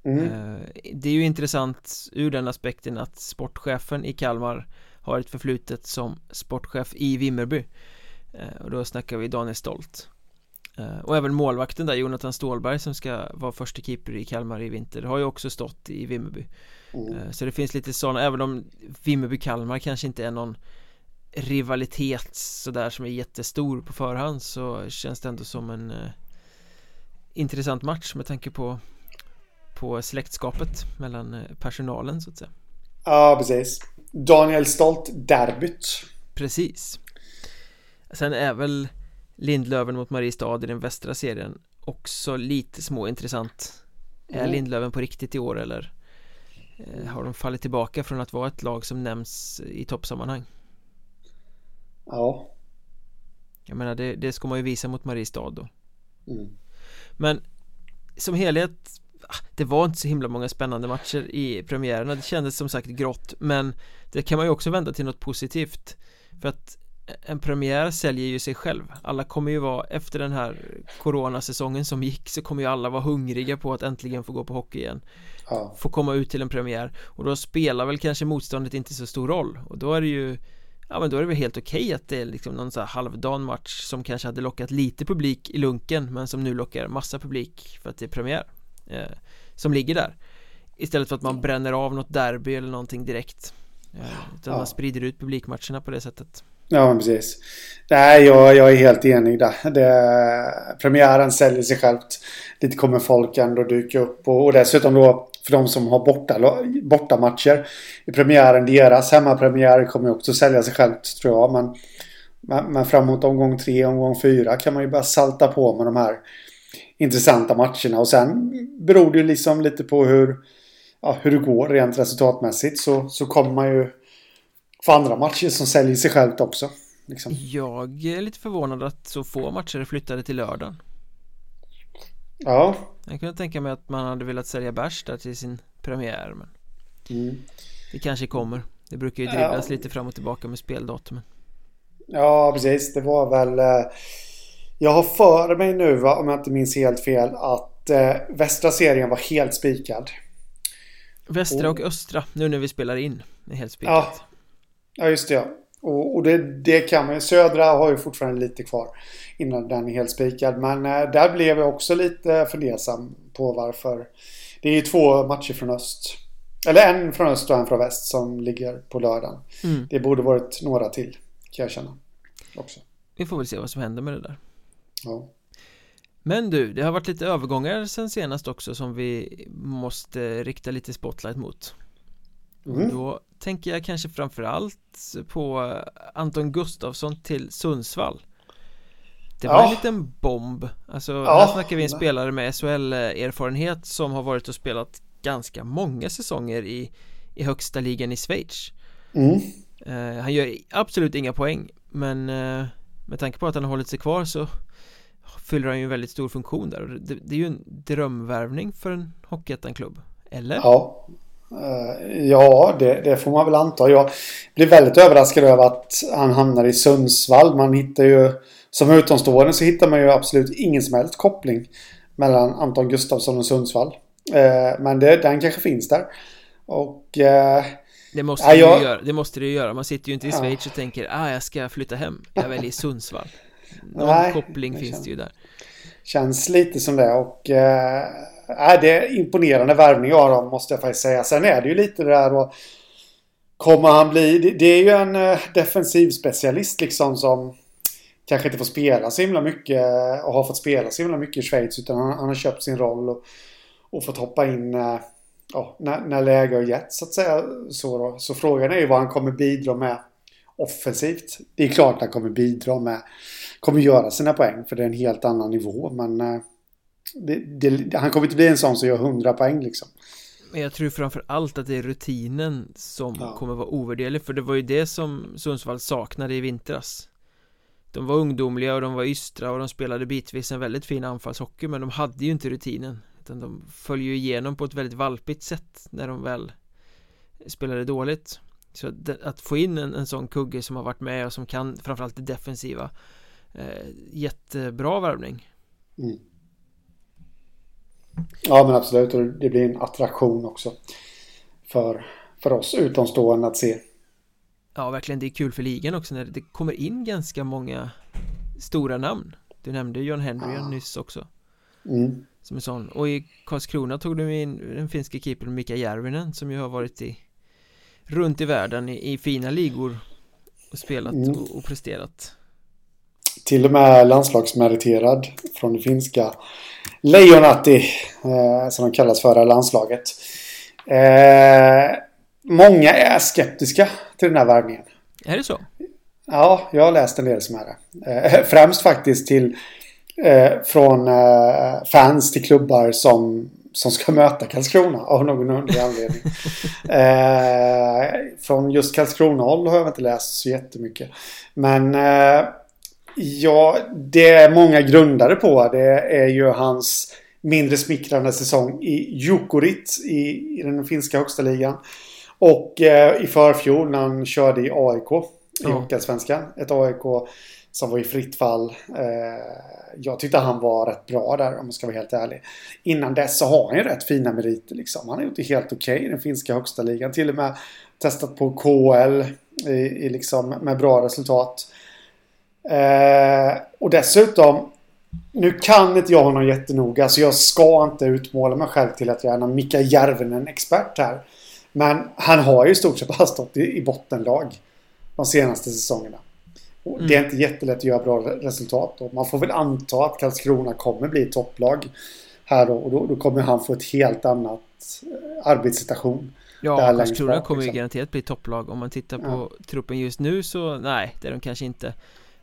Mm. Eh, det är ju intressant ur den aspekten att sportchefen i Kalmar har ett förflutet som sportchef i Vimmerby och då snackar vi Daniel Stolt och även målvakten där, Jonathan Stålberg som ska vara första keeper i Kalmar i vinter har ju också stått i Vimmerby. Mm. Så det finns lite sådana, även om Vimmerby-Kalmar kanske inte är någon rivalitet sådär som är jättestor på förhand så känns det ändå som en eh, intressant match med tanke på på släktskapet mellan eh, personalen så att säga. Ja, precis. Daniel Stolt derbyt. Precis. Sen är väl Lindlöven mot Mariestad i den västra serien också lite småintressant Är mm. Lindlöven på riktigt i år eller eh, har de fallit tillbaka från att vara ett lag som nämns i toppsammanhang? Ja Jag menar det, det ska man ju visa mot Mariestad då Mm. Men som helhet ah, Det var inte så himla många spännande matcher i premiärerna Det kändes som sagt grått Men det kan man ju också vända till något positivt För att en premiär säljer ju sig själv. Alla kommer ju vara efter den här coronasäsongen som gick så kommer ju alla vara hungriga på att äntligen få gå på hockey igen. Ja. Få komma ut till en premiär. Och då spelar väl kanske motståndet inte så stor roll. Och då är det ju Ja men då är det väl helt okej att det är liksom någon så här halvdan match som kanske hade lockat lite publik i lunken men som nu lockar massa publik för att det är premiär eh, Som ligger där. Istället för att man bränner av något derby eller någonting direkt. Eh, Utan Ja. man sprider ut publikmatcherna på det sättet Ja, men precis. Nej, jag, jag är helt enig där. Det, premiären säljer sig självt. Dit kommer folk ändå dyka upp. Och, och dessutom då för de som har borta, bortamatcher i premiären. Deras hemmapremiär kommer också sälja sig självt tror jag. Men, men, men framåt omgång tre, omgång fyra kan man ju bara salta på med de här intressanta matcherna. Och sen beror det ju liksom lite på hur, ja, hur det går rent resultatmässigt. Så, så kommer man ju få andra matcher som säljer sig självt också. Liksom. Jag är lite förvånad att så få matcher är flyttade till lördagen Ja. Jag kunde tänka mig att man hade velat sälja bärs där till sin premiär men Mm. Det kanske kommer Det brukar ju Ja. dribblas lite fram och tillbaka med speldatumen Ja, precis. Det var väl... Eh, jag har för mig nu, va, om jag inte minns helt fel, att eh, västra serien var helt spikad. Västra Oh. och östra, nu när vi spelar in är helt spikat Ja. Ja, just det. Ja. Och, och det, det kan man ju. Södra har ju fortfarande lite kvar innan den är helt spikad. Men eh, där blev jag också lite fundersam på varför. Det är ju två matcher från öst. Eller en från öst och en från väst som ligger på lördagen. mm. Det borde varit några till, kan jag känna. Också. Vi får väl se vad som händer med det där Ja. Men du, det har varit lite övergångar sen senast också som vi måste rikta lite spotlight mot Mm. Då tänker jag kanske framförallt på Anton Gustafsson till Sundsvall Det var Ja. en liten bomb Alltså Ja. här snackar vi en spelare med SHL-erfarenhet som har varit och spelat ganska många säsonger i, i högsta ligan i Schweiz Mm. Eh, Han gör absolut inga poäng Men eh, med tanke på att han har hållit sig kvar så Fyller han ju en väldigt stor funktion där det, det är ju en drömvärvning för en Hockeyettan-klubb Eller? Ja, ja det, det får man väl anta. Jag blir väldigt överraskad över att han hamnar i Sundsvall. Man hittar ju, som utomstående så hittar man ju absolut ingen som helst koppling mellan Anton Gustafsson och Sundsvall. Eh, Men det, den kanske finns där. Och eh, Det måste, Ja, jag- göra, det måste ju göra, man sitter ju inte i Ja. Schweiz och tänker ah jag ska flytta hem, jag väljer Sundsvall Någon Nej, koppling finns känns- det ju där känns lite som det. Och eh, äh, det är imponerande värvning av dem måste jag faktiskt säga. Sen är det ju lite det där och Kommer han bli... Det, är ju en eh, defensiv specialist liksom som kanske inte får spela så himla mycket och har fått spela så himla mycket i Schweiz utan han, han har köpt sin roll och, och fått hoppa in eh, ja, när, när läge har gett så att säga. Så, då. så frågan är ju vad han kommer bidra med offensivt. Det är klart han kommer bidra med kommer göra sina poäng för det är en helt annan nivå men eh, det, det, han kommer inte bli en sån som gör 100 poäng liksom. Men jag tror framför allt att det är rutinen som Ja. kommer vara ovärderlig för det var ju det som Sundsvall saknade i vintras De var ungdomliga och de var ystra och de spelade bitvis en väldigt fin anfallshockey men de hade ju inte rutinen utan de föll ju igenom på ett väldigt valpigt sätt när de väl spelade dåligt så att, att få in en, en sån kugge som har varit med och som kan framförallt det defensiva eh, Jättebra värvning Mm. Ja men absolut och det blir en attraktion också. För, för oss utomstående att se. Ja verkligen, det är kul för ligan också när det kommer in ganska många stora namn Du nämnde John Henry Ja. nyss också Mm. Som en sån Och i Karlskrona tog du in den finska keepern Mika Järvinen som ju har varit i Runt i världen i, i fina ligor Och spelat Mm. och, och presterat Till och med landslagsmeriterad från det finska Lejonatti eh, som de kallas för, här landslaget. Eh, många är skeptiska till den här värvningen. Är det så? Ja, jag har läst en del som är det. Eh, främst faktiskt till eh, från eh, fans till klubbar som, som ska möta Karlskrona av någon underlig anledning. eh, från just Karlskrona-håll har jag inte läst så jättemycket. Men Ja, det är många grundare på. Det är ju hans mindre smickrande säsong i Jukurit i, i den finska högsta ligan. Och eh, i förfjol när han körde i AIK i. Hockeyallsvenskan. Ett AIK som var i fritt fall. Eh, jag tyckte han var rätt bra där om jag ska vara helt ärlig. Innan dess så har han ju rätt fina meriter liksom. Han har gjort det helt okej okay i den finska högsta ligan. Till och med testat på KL i, i liksom, med bra resultat. Eh, och dessutom nu kan inte jag honom jättenoga så jag ska inte utmåla mig själv till att jag är någon Mika Järvenen-expert här. Men han har ju i stort sett bara stått i, i bottenlag de senaste säsongerna. Mm. Det är inte jättelätt att göra bra resultat. Och man får väl anta att Karlskrona kommer bli topplag här då. Och då, då kommer han få ett helt annat eh, arbetssituation. Ja, Karlskrona kommer ju liksom. garanterat bli topplag. Om man tittar på ja. truppen just nu så nej, det är de kanske inte.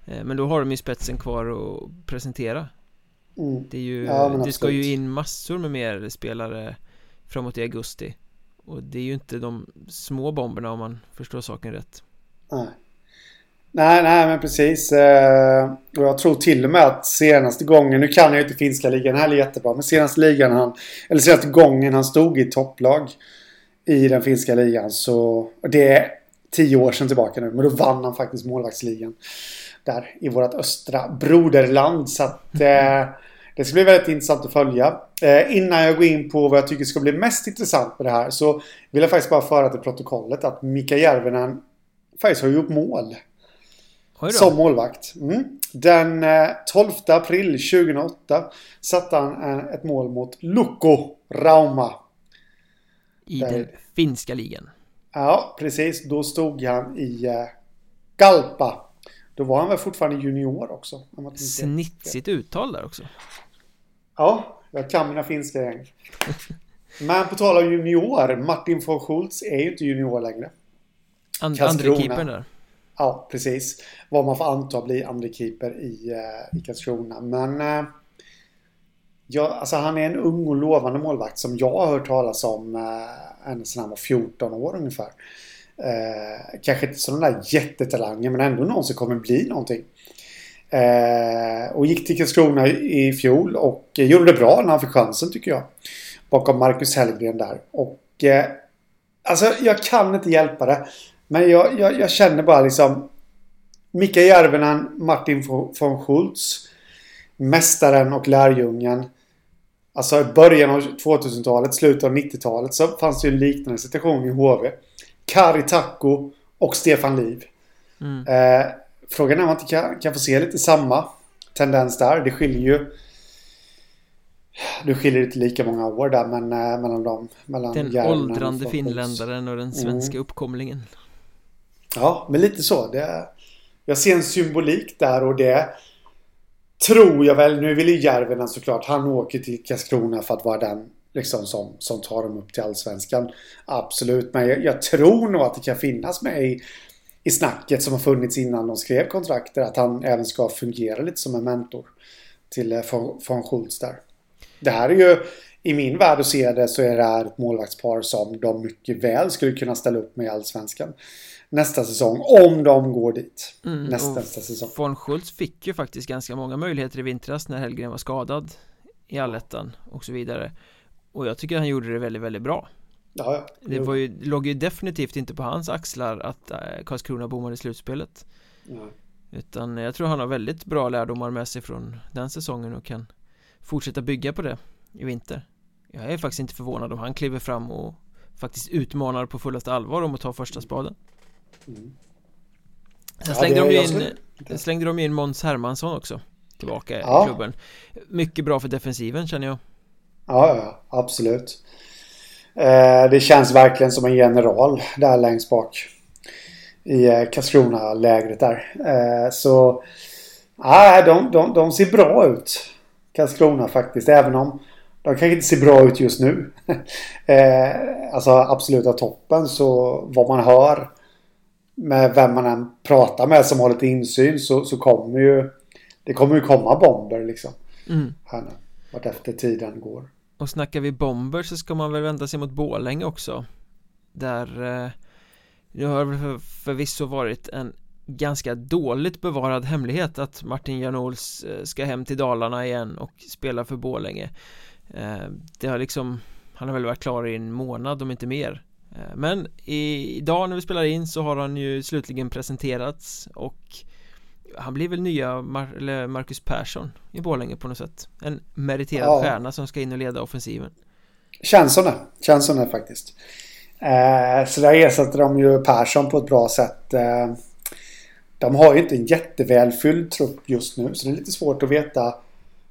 Eh, men då har de ju spetsen kvar att presentera. Mm. Det, är ju, ja, det ska ju in massor med mer spelare framåt i augusti. Och det är ju inte de små bomberna om man förstår saken rätt. Nej. Nej, nej men precis. Eh, och jag tror till och med att senaste gången, nu kan jag ju inte finska ligan heller jättebra, men senaste ligan han, eller senaste gången han stod i topplag i den finska ligan så, det är tio år sedan tillbaka nu, men då vann han faktiskt målvaktsligan. Där i vårt östra broderland. Så att eh, det ska bli väldigt intressant att följa. Eh, innan jag går in på vad jag tycker ska bli mest intressant med det här så vill jag faktiskt bara föra till protokollet att Mika Järvinen faktiskt har gjort mål. Som målvakt. Mm. Den 12 eh, april 2008 satte han eh, ett mål mot Lukko Rauma. I Där... den finska ligan. Ja, precis. Då stod han i uh, Galpa. Då var han väl fortfarande junior också. Snitsigt uttal där också. Ja, jag kan mina finska gäng. Men på tal om junior, Martin von Schultz är ju inte junior längre. And, andre keepern där. Ja, precis. Vad man får anta blir andre keeper i, uh, i Karlskrona. Men uh, ja, alltså han är en ung och lovande målvakt som jag har hört talas om uh, ända sedan han var 14 år ungefär. Eh, kanske inte sådana där jättetalanger men ändå någon som kommer bli någonting. Eh, och gick till Karlskrona i fjol och gjorde det bra när han fick chansen tycker jag. Bakom Marcus Hellgren där. Och eh, alltså jag kan inte hjälpa det. Men jag, jag, jag känner bara liksom Mika Järvenen, Martin von Schultz. Mästaren och lärjungen. Alltså i början av 2000-talet, slutet av 90-talet så fanns det ju en liknande situation i HV. Kari Takko och Stefan Liv. Mm. Eh, frågan är om man inte kan, kan få se lite samma tendens där. Det skiljer ju det skiljer inte lika många år där men eh, mellan dem mellan Den åldrande finländaren och den svenska mm. uppkomlingen Ja, men lite så. Det, jag ser en symbolik där och det tror jag väl. Nu vill ju Järvenen såklart. Han åker till Karlskrona för att vara den liksom som, som tar dem upp till Allsvenskan. Absolut, men jag, jag tror nog att det kan finnas med i, i snacket som har funnits innan de skrev kontrakter. Att han även ska fungera lite som en mentor till eh, von Schultz där. Det här är ju i min värld att se det så är det här ett målvaktspar som de mycket väl skulle kunna ställa upp med i Allsvenskan nästa säsong. Om de går dit. Mm, nästa, nästa säsong. Von Schultz fick ju faktiskt ganska många möjligheter i vintras när Hellgren var skadad i allettan och så vidare. Och jag tycker han gjorde det väldigt, väldigt bra. Ja, ja. Det var ju, låg ju definitivt inte på hans axlar att äh, Karlskrona bommade i slutspelet. Ja. Utan jag tror han har väldigt bra lärdomar med sig från den säsongen och kan fortsätta bygga på det i vinter. Jag är faktiskt inte förvånad om han kliver fram och faktiskt utmanar på fullaste allvar om att ta första spaden. Mm. Sen slängde, ja, de in, skulle... slängde de in Måns Hermansson också Tillbaka ja. i klubben Mycket bra för defensiven känner jag Ja, ja absolut eh, Det känns verkligen som en general där längst bak I eh, Karlskrona-lägret där eh, Så Nej, de, de, de ser bra ut Karlskrona faktiskt även om de kanske inte ser bra ut just nu. alltså absoluta toppen så vad man hör med vem man än pratar med som har lite insyn så, så kommer ju det kommer ju komma bomber liksom. Mm. Här nu, vart efter tiden går. Och snackar vi bomber så ska man väl vända sig mot Bålänge också. Där eh, det har förvisso varit en ganska dåligt bevarad hemlighet att Martin Janols eh, ska hem till Dalarna igen och spela för Bålänge eh, Det har liksom Han har väl varit klar i en månad om inte mer eh, Men idag när vi spelar in så har han ju slutligen presenterats och han blir väl nya Mar Marcus Persson i Borlänge på något sätt. En meriterad ja. stjärna som ska in och leda offensiven. Känns som det, känns som det faktiskt. Eh, Så där ersätter de ju Persson på ett bra sätt. Eh, De har ju inte en jättevälfylld trupp just nu så det är lite svårt att veta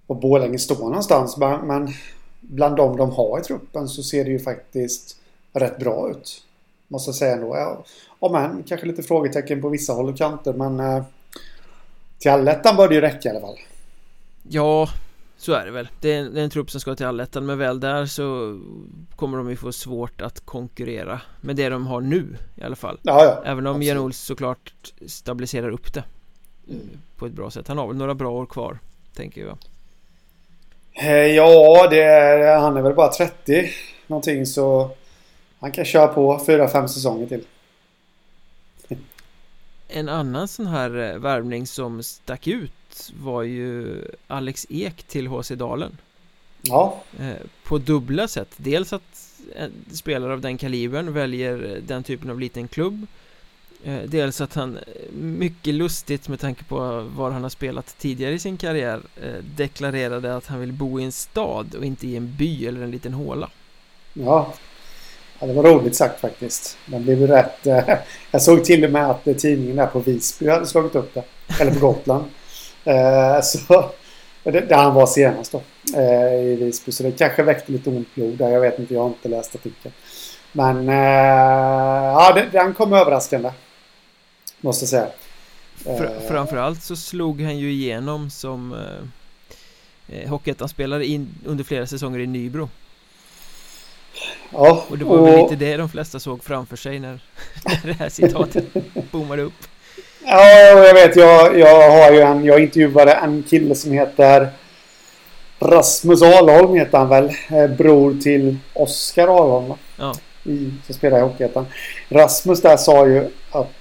Var Borlänge står någonstans. Men Bland de de har i truppen så ser det ju faktiskt rätt bra ut Måste jag säga ändå. Ja, ja men kanske lite frågetecken på vissa håll och kanter men eh, till allettan bör det ju räcka i alla fall. Ja, så är det väl. Det är, en, det är en trupp som ska till allettan men väl där så kommer de ju få svårt att konkurrera med det de har nu i alla fall. Ja, ja, Även om Jan såklart stabiliserar upp det mm. på ett bra sätt. Han har väl några bra år kvar, tänker jag. Eh, ja, det är, han är väl bara 30 någonting så han kan köra på 4-5 säsonger till. En annan sån här eh, värvning som stack ut var ju Alex Ek till HC Dalen. Ja. Eh, På dubbla sätt. Dels att spelare av den kalibern väljer den typen av liten klubb. Eh, Dels att han mycket lustigt med tanke på var han har spelat tidigare i sin karriär Deklarerade att han vill bo i en stad och inte i en by eller en liten håla. Ja Ja, det var roligt sagt faktiskt. Den blev rätt... Eh, jag såg till och med att tidningen där på Visby hade slagit upp det. Eller på Gotland. Eh, så, där han var senast då. Eh, I Visby. Så det kanske väckte lite ont blod där. Jag vet inte, jag har inte läst artikeln. Men eh, ja, den kom överraskande. Måste jag säga. Fr framförallt så slog han ju igenom som eh, eh Hockeyettan-spelare under flera säsonger i Nybro. Ja, och det var och... väl lite det de flesta såg framför sig när, när det här citatet boomade upp. Ja, jag vet. Jag, jag har ju en... Jag intervjuade en kille som heter Rasmus Alholm heter han väl. Eh, bror till Oskar Alholm? Ja. I, som spelar i Hockeyettan. Rasmus där sa ju att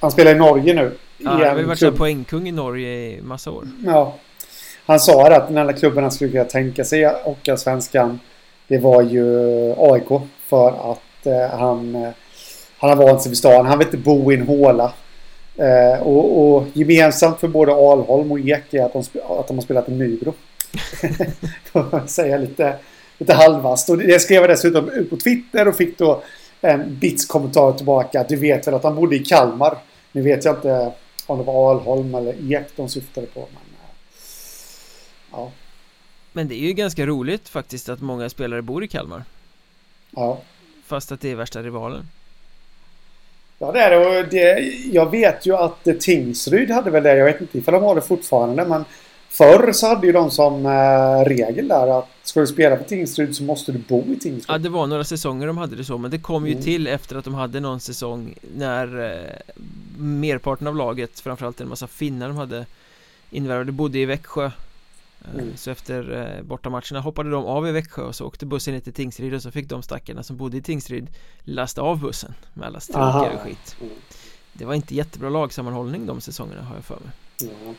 han spelar i Norge nu. Ja, han har väl varit poängkung i Norge i massa år. Ja. Han sa att den enda klubben han skulle kunna tänka sig Hockeyallsvenskan det var ju AIK för att eh, han, eh, han har vant sig vid stan. Han vill inte bo i en håla. Eh, och, och, gemensamt för både Alholm och Ek är att de, att de har spelat i Nybro. Säga lite, lite halvast. Och det skrev jag dessutom ut på Twitter och fick då en bits kommentar tillbaka. Du vet väl att han bodde i Kalmar. Nu vet jag inte om det var Alholm eller Ek de syftade på. Men, eh, ja. Men det är ju ganska roligt faktiskt att många spelare bor i Kalmar. Ja. Fast att det är värsta rivalen. Ja det är det. Och det, jag vet ju att Tingsryd hade väl det, jag vet inte ifall de har det fortfarande men Förr så hade ju de som eh, regel där att ska du spela på Tingsryd så måste du bo i Tingsryd. Ja det var några säsonger de hade det så men det kom ju mm. till efter att de hade någon säsong när eh, merparten av laget, framförallt en massa finnar de hade invärvade, bodde i Växjö Mm. Så efter eh, bortamatcherna hoppade de av i Växjö och så åkte bussen ner till Tingsryd och så fick de stackarna som bodde i Tingsryd lasta av bussen med alla stråkar och skit mm. Det var inte jättebra lagsammanhållning de säsongerna har jag för mig mm.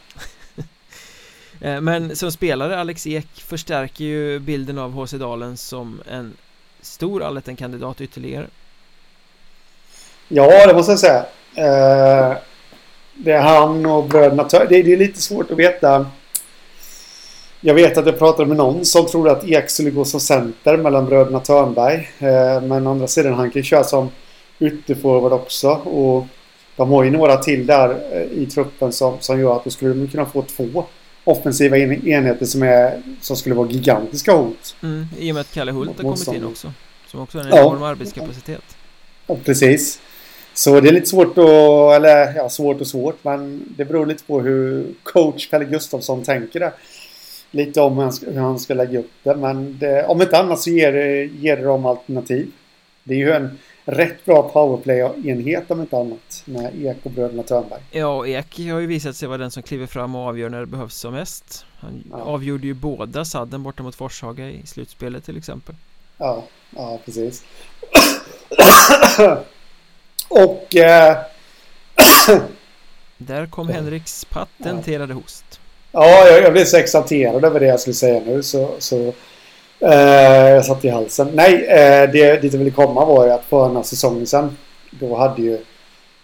Men som spelare Alex Ek förstärker ju bilden av HC Dalen som en stor allettan-kandidat ytterligare Ja, det måste jag säga eh, Det är han och bröderna det är lite svårt att veta jag vet att jag pratade med någon som trodde att Ek skulle gå som center mellan bröderna Törnberg. Eh, men å andra sidan han kan ju köra som ytterforward också. Och de har ju några till där eh, i truppen som, som gör att då skulle de kunna få två offensiva enheter som, är, som skulle vara gigantiska hot. Mm, I och med att Kalle Hult har kommit in också. Som också har en enorm ja. arbetskapacitet. Ja, precis. Så det är lite svårt att, eller ja, svårt och svårt, men det beror lite på hur coach Pelle Gustafsson tänker där lite om hur han ska, hur han ska lägga upp det. Men det, om inte annat så ger ger det dem alternativ. Det är ju en rätt bra powerplay-enhet om inte annat med Ek och bröderna Törnberg. Ja, Ek har ju visat sig vara den som kliver fram och avgör när det behövs som mest. Han ja. avgjorde ju båda sadden borta mot Forshaga i slutspelet till exempel. Ja, ja precis. och... Eh, Där kom Henriks patenterade host. Ja, jag, jag blev så exalterad över det jag skulle säga nu så, så eh, jag satt i halsen. Nej, eh, det dit jag ville komma var ju att för den här säsongen sen då hade ju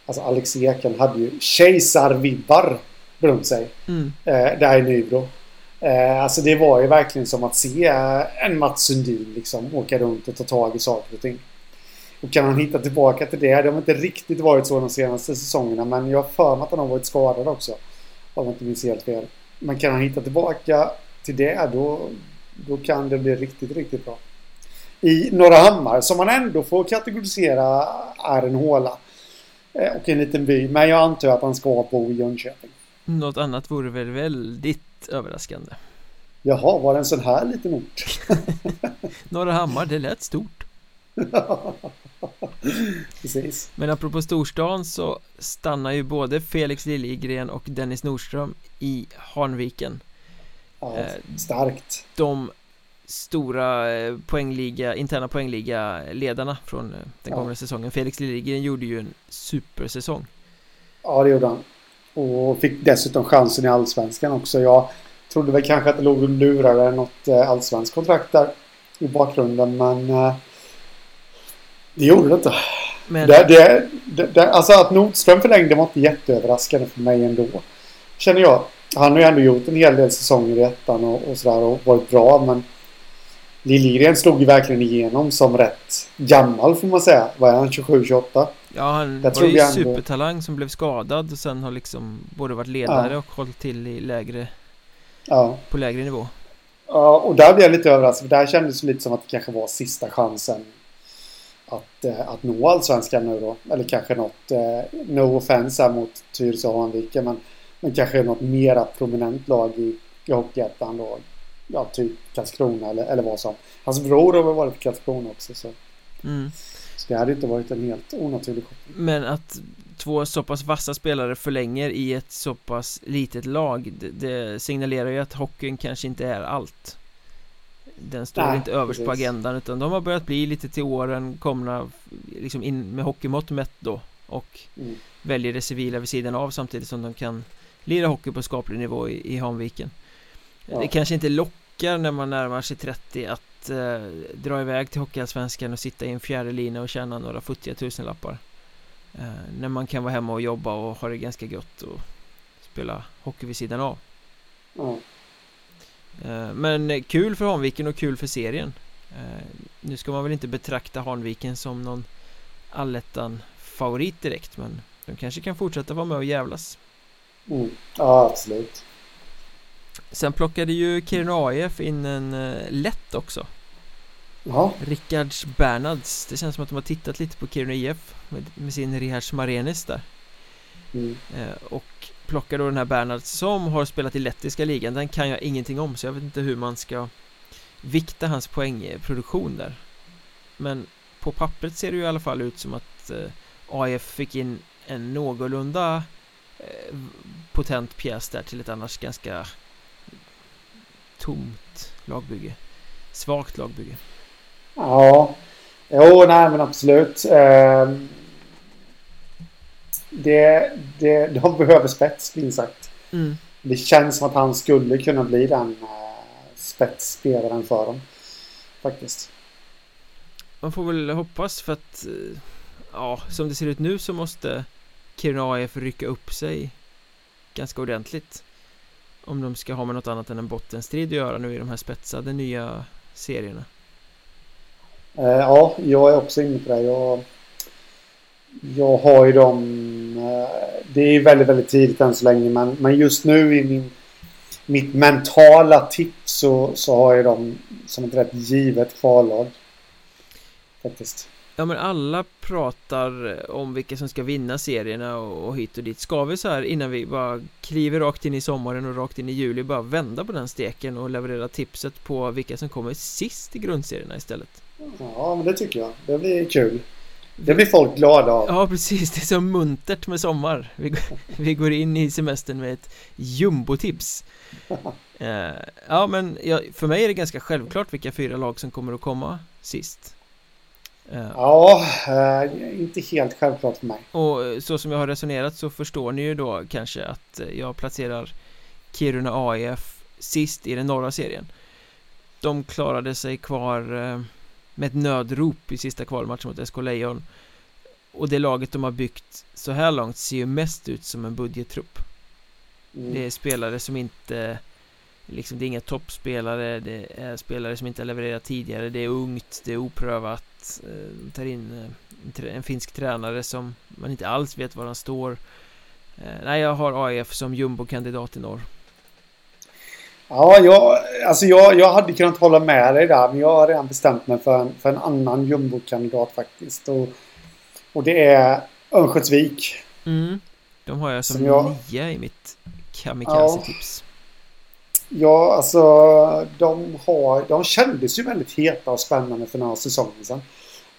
alltså Alex Eken hade ju kejsarvibbar runt sig. Mm. Eh, där i Nybro. Eh, alltså det var ju verkligen som att se en Mats Sundin liksom åka runt och ta tag i saker och ting. Och kan han hitta tillbaka till det? Det har inte riktigt varit så de senaste säsongerna men jag har för mig att han har varit skadad också. Om jag inte minns helt fel. Men kan han hitta tillbaka till det då, då kan det bli riktigt, riktigt bra. I Norra Hammar som man ändå får kategorisera är en håla. Eh, och en liten by. Men jag antar att han ska bo i Jönköping. Något annat vore väl väldigt överraskande. Jaha, var det en sån här liten ort? Norra Hammar, det lät stort. Precis. Men apropå storstan så stannar ju både Felix Liljegren och Dennis Nordström i Hanviken. Ja, Eh, starkt. De stora eh, poängliga, interna poängliga ledarna från eh, den Ja. säsongen. Felix Liljegren gjorde ju en supersäsong. Ja, det gjorde han. Och fick dessutom chansen i Allsvenskan också. Jag trodde väl kanske att det låg och lurade något allsvenskt kontrakt där i bakgrunden, men det gjorde det inte. Men Det, det, det, det, alltså att Nordström förlängde var inte jätteöverraskande för mig ändå. Känner jag. Han har ju ändå gjort en hel del säsonger i ettan och, och sådär och varit bra, men Liljegren slog ju verkligen igenom som rätt gammal får man säga. Vad är han? 27-28? ja, han jag var ju ändå- supertalang som blev skadad och sen har liksom både varit ledare Ja. och hållit till i lägre, Ja. på lägre nivå. Ja, och där blev jag lite överraskad. För där kändes det lite som att det kanske var sista chansen att, eh, att nå allsvenskan nu då. Eller kanske något, eh, no offense här mot Tyresö och Hanviken, men, men kanske något mera prominent lag i, i Hockeyettan då. Ja, typ Karlskrona eller, eller vad som. Hans bror har väl varit på Karlskrona också, så, Mm. så det hade inte varit en helt onaturlig koppling. Men att två så pass vassa spelare förlänger i ett så pass litet lag det, det signalerar ju att hockeyn kanske inte är allt Den står Nej, inte överst på precis. agendan utan de har börjat bli lite till åren komna liksom in med hockeymått mätt då och Mm. väljer det civila vid sidan av samtidigt som de kan lira hockey på skaplig nivå i, i Hanviken Ja. Det kanske inte lockar när man närmar sig 30 att eh, dra iväg till Hockeyallsvenskan och sitta i en fjärde lina och tjäna några futtiga tusenlappar eh, När man kan vara hemma och jobba och ha det ganska gött och spela hockey vid sidan av Ja. Eh, Men kul för Hanviken och kul för serien eh, Nu ska man väl inte betrakta Hanviken som någon allettan favorit direkt men de kanske kan fortsätta vara med och jävlas Mm. ja, absolut. Sen plockade ju Kiruna AIF in en eh, lätt också Ja, Rickards Bernhards Det känns som att de har tittat lite på Kiruna IF med, med sin Rihards Marenis där mm. Och plockar då den här Bernhard som har spelat i lettiska ligan. Den kan jag ingenting om så jag vet inte hur man ska Vikta hans poängproduktion där. Men på pappret ser det ju i alla fall ut som att eh, AIF fick in en någorlunda eh, potent pjäs där till ett annars ganska tomt lagbygge. Svagt lagbygge. Ja, jo, nej men absolut. Ehm, det, det, de behöver spets, minst sagt. mm. Det känns som att han skulle kunna bli den uh, spetsspelaren för dem. Faktiskt. Man får väl hoppas för att eh, Ja, som det ser ut nu så måste Kiruna AIF rycka upp sig Ganska ordentligt Om de ska ha med något annat än en bottenstrid att göra nu i de här spetsade nya serierna Eh, ja, jag är också inne på det. Jag, jag har ju dem... eh, det är väldigt, väldigt tidigt än så länge. Men, men just nu i min, mitt mentala tips så, så har jag dem som ett rätt givet kvallag. Faktiskt. Ja men alla pratar om vilka som ska vinna serierna och, och hit och dit Ska vi så här innan vi bara kliver rakt in i sommaren och rakt in i juli bara vända på den steken och leverera tipset på vilka som kommer sist i grundserierna istället? Ja, men det tycker jag. Det blir kul. Det blir folk glada av. Ja precis, det är så muntert med sommar Vi, går- vi går in i semestern med ett jumbotips eh, Ja men för mig är det ganska självklart vilka fyra lag som kommer att komma sist Eh, ja, eh, inte helt självklart för mig. Och så som jag har resonerat så förstår ni ju då kanske att jag placerar Kiruna AIF sist i den norra serien. De klarade sig kvar med ett nödrop i sista kvalmatchen mot SK Lejon. Och det laget de har byggt så här långt ser ju mest ut som en budgettrupp. Mm. Det är spelare som inte Liksom det är inga toppspelare Det är spelare som inte har levererat tidigare Det är ungt, det är oprövat eh, De tar in eh, en finsk tränare som man inte alls vet var han står eh, Nej, jag har AIF som jumbo-kandidat i norr Ja, jag, alltså jag, jag hade kunnat hålla med dig där men jag har redan bestämt mig för en, för en annan jumbo-kandidat faktiskt. Och, och det är Örnsköldsvik. Mm, De har jag som, som jag, nia i mitt kamikaze-tips. Ja, Ja, alltså de, har, de kändes ju väldigt heta och spännande för några säsonger sedan.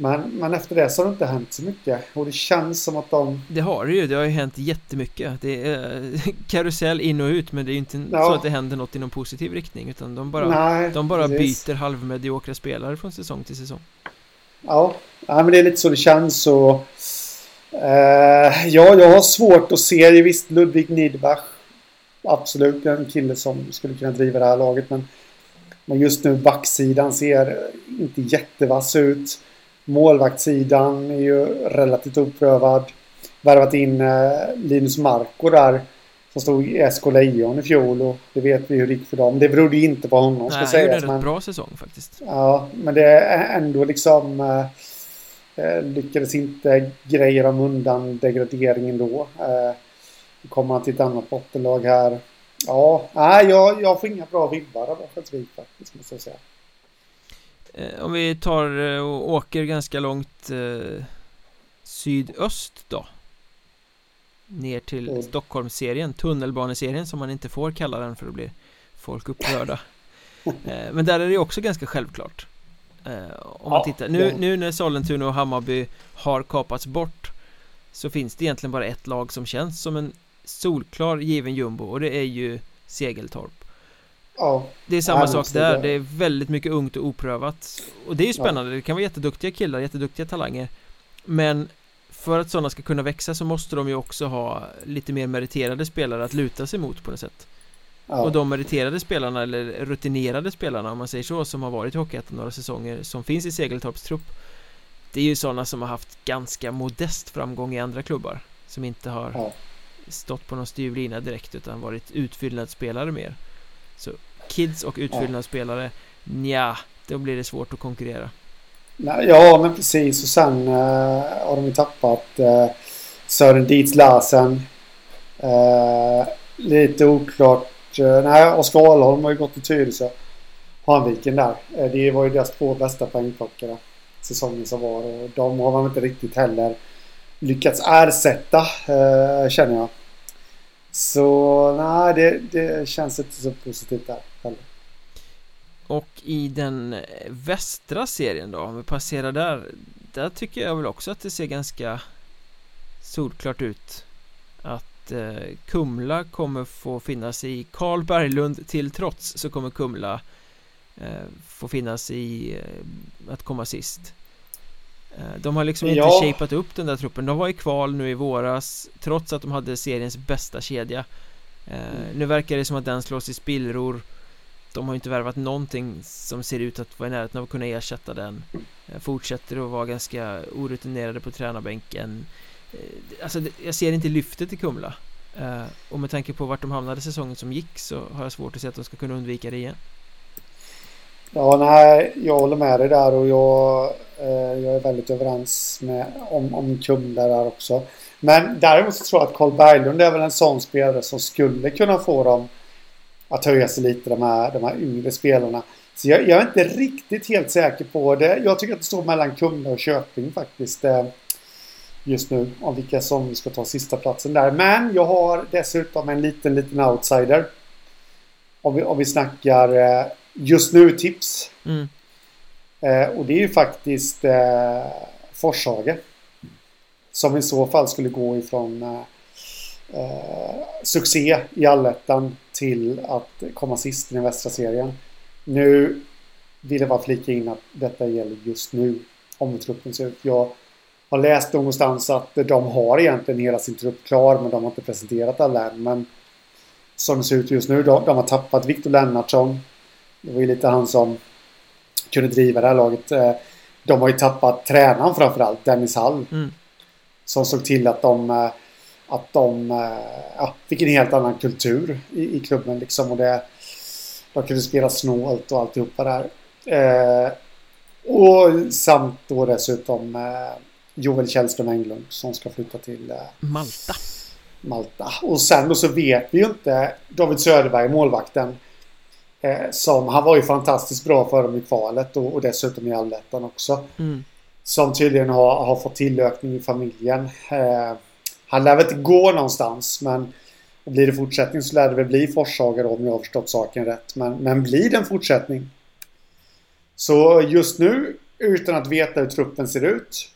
Men, men efter det så har det inte hänt så mycket och det känns som att de... Det har det ju, det har ju hänt jättemycket Det är karusell in och ut men det är ju inte ja. så att det händer något i någon positiv riktning utan de bara, Nej, de bara byter halvmediokra spelare från säsong till säsong Ja, ja men det är lite så det känns och... Eh, ja, jag har svårt att se, visst Ludvig Nidbach absolut en kille som skulle kunna driva det här laget. Men, men just nu backsidan ser inte jättevass ut. Målvaktssidan är ju relativt oprövad. Värvat in eh, Linus Marko där. Som stod i SK Lejon i fjol och det vet vi hur det gick för dem. Det berodde inte på honom ska sägas. Nej, han gjorde en bra säsong faktiskt. Ja, men det är ändå liksom... Eh, eh, lyckades inte greja dem undan degraderingen då. Eh, Kommer han till ett annat bottenlag här. Ja, nej, jag, jag får inga bra vibbar av Örnsköldsvik faktiskt, måste jag säga. Eh, om vi tar eh, och åker ganska långt eh, sydöst då. Ner till mm. Stockholmsserien, tunnelbaneserien som man inte får kalla den för att bli folk upprörda. Eh, Men där är det också ganska självklart. Eh, Om man tittar, nu, nu när Sollentuna och Hammarby har kapats bort Så finns det egentligen bara ett lag som känns som en solklar given jumbo och det är ju Segeltorp Ja. Det är samma sak där, det är väldigt mycket ungt och oprövat. Och det är ju spännande, ja. det kan vara jätteduktiga killar, jätteduktiga talanger. Men för att sådana ska kunna växa så måste de ju också ha lite mer meriterade spelare att luta sig mot på något sätt. Ja. Och de meriterade spelarna, eller rutinerade spelarna om man säger så, som har varit i Hockeyettan några säsonger Som finns i Segeltorps trupp Det är ju sådana som har haft ganska modest framgång i andra klubbar Som inte har ja. stått på någon styv lina direkt utan varit utfyllnadsspelare mer. Så kids och utfyllnadsspelare ja, då blir det svårt att konkurrera. Ja men precis. Och sen uh, har de ju tappat uh, Sören Dietz Larsen. Uh, Lite oklart uh, Nej Oskar Ahlholm har ju gått till Tyresö. Hanviken där. Det var ju deras två bästa poängplockare Säsongen som var. Och de har man inte riktigt heller lyckats ersätta känner jag. Så nej, det, det känns inte så positivt där. Och i den västra serien då, om vi passerar där Där tycker jag väl också att det ser ganska solklart ut. Att eh, Kumla kommer få finnas i Karl Berglund till trots så kommer Kumla eh, få finnas i eh, att komma sist. Eh, de har liksom inte ja. shapat upp den där truppen. De var i kval nu i våras Trots att de hade seriens bästa kedja. Mm. Nu verkar det som att den slås i spillror de har inte värvat någonting som ser ut att vara i närheten av att kunna ersätta den. Eh, fortsätter att vara ganska orutinerade på tränarbänken. Eh, alltså jag ser inte lyftet i Kumla. Eh, och med tanke på vart de hamnade säsongen som gick så har jag svårt att se att de ska kunna undvika det igen. Ja, nej, jag håller med dig där och jag, eh, jag är väldigt överens med, om, om Kumla där också. Men däremot så tror jag att Carl Berglund är väl en sån spelare som skulle kunna få dem att höja sig lite, de här, de här yngre spelarna. Så jag, jag är inte riktigt helt säker på det. Jag tycker att det står mellan Kumla och Köping faktiskt. Eh, just nu om vilka som ska ta sista platsen där. Men jag har dessutom en liten, liten outsider. Om vi, om vi snackar eh, just nu tips. Mm. Eh, och det är ju faktiskt eh, Forshage. Som i så fall skulle gå ifrån eh, succé i allettan till att komma sist i den västra serien. Nu vill jag bara flika in att detta gäller just nu. om hur truppen ser ut. Jag har läst någonstans att de har egentligen hela sin trupp klar men de har inte presenterat alla än. Men som det ser ut just nu, de, de har tappat Viktor Lennartsson. Det var ju lite han som kunde driva det här laget. Eh, de har ju tappat tränaren framförallt, Dennis Hall. Mm. Som såg till att de, eh, att de ja, fick en helt annan kultur i, i klubben liksom. Och det, de kunde spela snålt och alltihopa där. Eh, och samt då dessutom eh, Joel Källström Englund som ska flytta till eh, Malta. Malta. Och sen då så vet vi ju inte David Söderberg, målvakten. Eh, som, han var ju fantastiskt bra för dem i kvalet och, och dessutom i allettan också. Mm. Som tydligen har, har fått tillökning i familjen. Eh, han lär väl inte gå någonstans men blir det fortsättning så lär det väl bli Forshaga då om jag har förstått saken rätt. Men, men blir det en fortsättning? Så just nu, utan att veta hur truppen ser ut,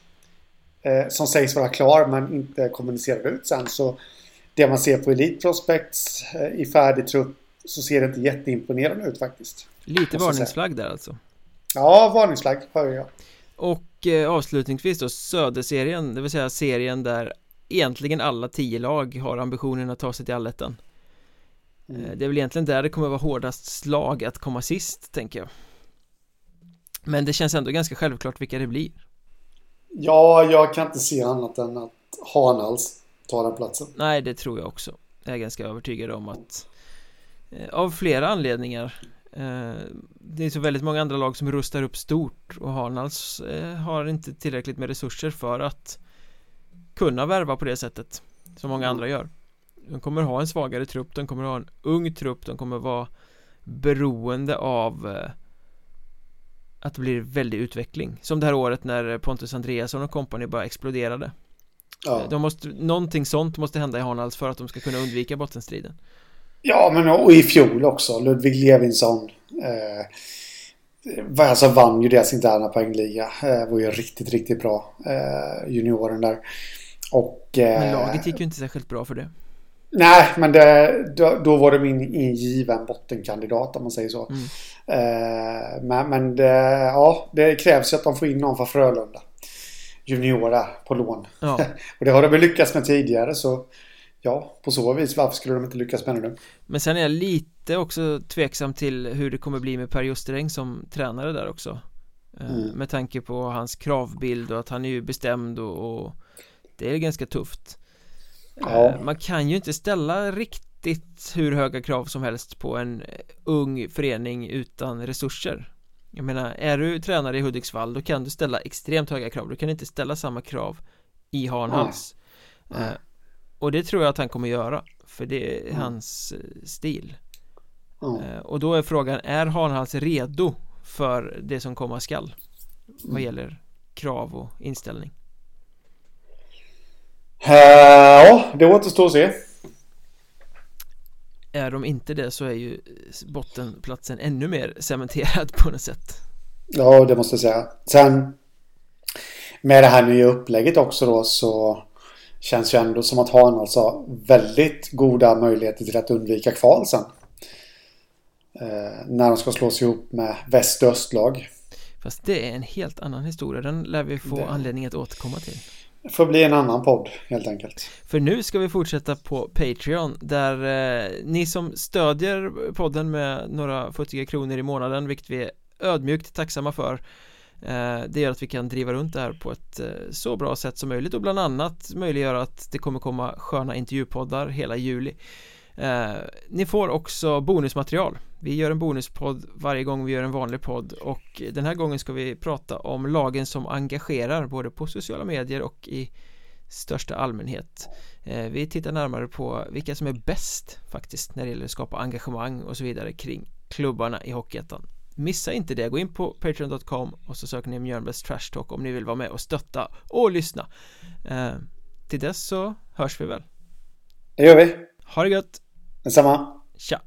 eh, som sägs vara klar men inte kommunicerar ut sen, så det man ser på Elite Prospects eh, i färdig trupp så ser det inte jätteimponerande ut faktiskt. Lite varningsflagg där alltså? Ja, varningsflagg hör jag. Och eh, avslutningsvis då Söderserien, det vill säga serien där egentligen alla tio lag har ambitionen att ta sig till allettan. Mm. Eh, det är väl egentligen där det kommer vara hårdast slag att komma sist, tänker jag. Men det känns ändå ganska självklart vilka det blir. Ja, jag kan inte se annat än att Hanals tar den platsen. Nej, det tror jag också. Jag är ganska övertygad om att eh, Av flera anledningar. Eh, Det är så väldigt många andra lag som rustar upp stort och Hanals har inte tillräckligt med resurser för att kunna värva på det sättet som många andra gör. De kommer ha en svagare trupp, de kommer ha en ung trupp, de kommer vara beroende av eh, att det blir väldig utveckling. Som det här året när Pontus Andreasson och kompani bara exploderade. Ja. de måste, någonting sånt måste hända i Hanals för att de ska kunna undvika bottenstriden. Ja men och i fjol också. Ludvig Levinsson eh, alltså vann ju deras interna poängliga. Eh, var ju riktigt riktigt bra eh, junioren där och, men laget gick ju inte särskilt bra för det. Nej, men det, då, då, var de in, ingiven bottenkandidat om man säger så. Mm. Eh, men men det, ja, det krävs ju att de får in någon från Frölunda. Juniora på lån. Ja. och det har de väl lyckats med tidigare så ja, på så vis varför skulle de inte lyckas med det nu? Men sen är jag lite också tveksam till hur det kommer bli med Per Justereng som tränare där också. Eh, mm. Med tanke på hans kravbild och att han är ju bestämd och, och det är ganska tufft ja. Eh, man kan ju inte ställa riktigt hur höga krav som helst på en eh, ung förening utan resurser Jag menar, är du tränare i Hudiksvall då kan du ställa extremt höga krav Du kan inte ställa samma krav i Hanhals ja. Eh, och det tror jag att han kommer göra För det är ja. hans stil Och då är frågan, är Hanhals redo för det som komma skall? Vad mm. gäller krav och inställning ja, det återstår att se. Är de inte det så är ju bottenplatsen ännu mer cementerad på något sätt. Ja, det måste jag säga. Sen med det här nya upplägget också då så känns ju ändå som att han alltså väldigt goda möjligheter till att undvika kval sen. Eh, när de ska slås ihop med väst och östlag. Fast det är en helt annan historia. Den lär vi få det... anledning att återkomma till. Får bli en annan podd helt enkelt. För nu ska vi fortsätta på Patreon där eh, ni som stödjer podden med några futtiga kronor i månaden vilket vi är ödmjukt tacksamma för eh, det gör att vi kan driva runt det här på ett eh, så bra sätt som möjligt och bland annat möjliggöra att det kommer komma sköna intervjupoddar hela juli eh, Ni får också bonusmaterial. Vi gör en bonuspodd varje gång vi gör en vanlig podd och den här gången ska vi prata om lagen som engagerar både på sociala medier och i största allmänhet. Eh, Vi tittar närmare på vilka som är bäst faktiskt när det gäller att skapa engagemang och så vidare kring klubbarna i Hockeyettan. Missa inte det, gå in på patreon.com och så söker ni Mjölnbergs Trash Talk om ni vill vara med och stötta och lyssna. Eh, Till dess så hörs vi väl. Det gör vi. Ha det gött 那什么？下。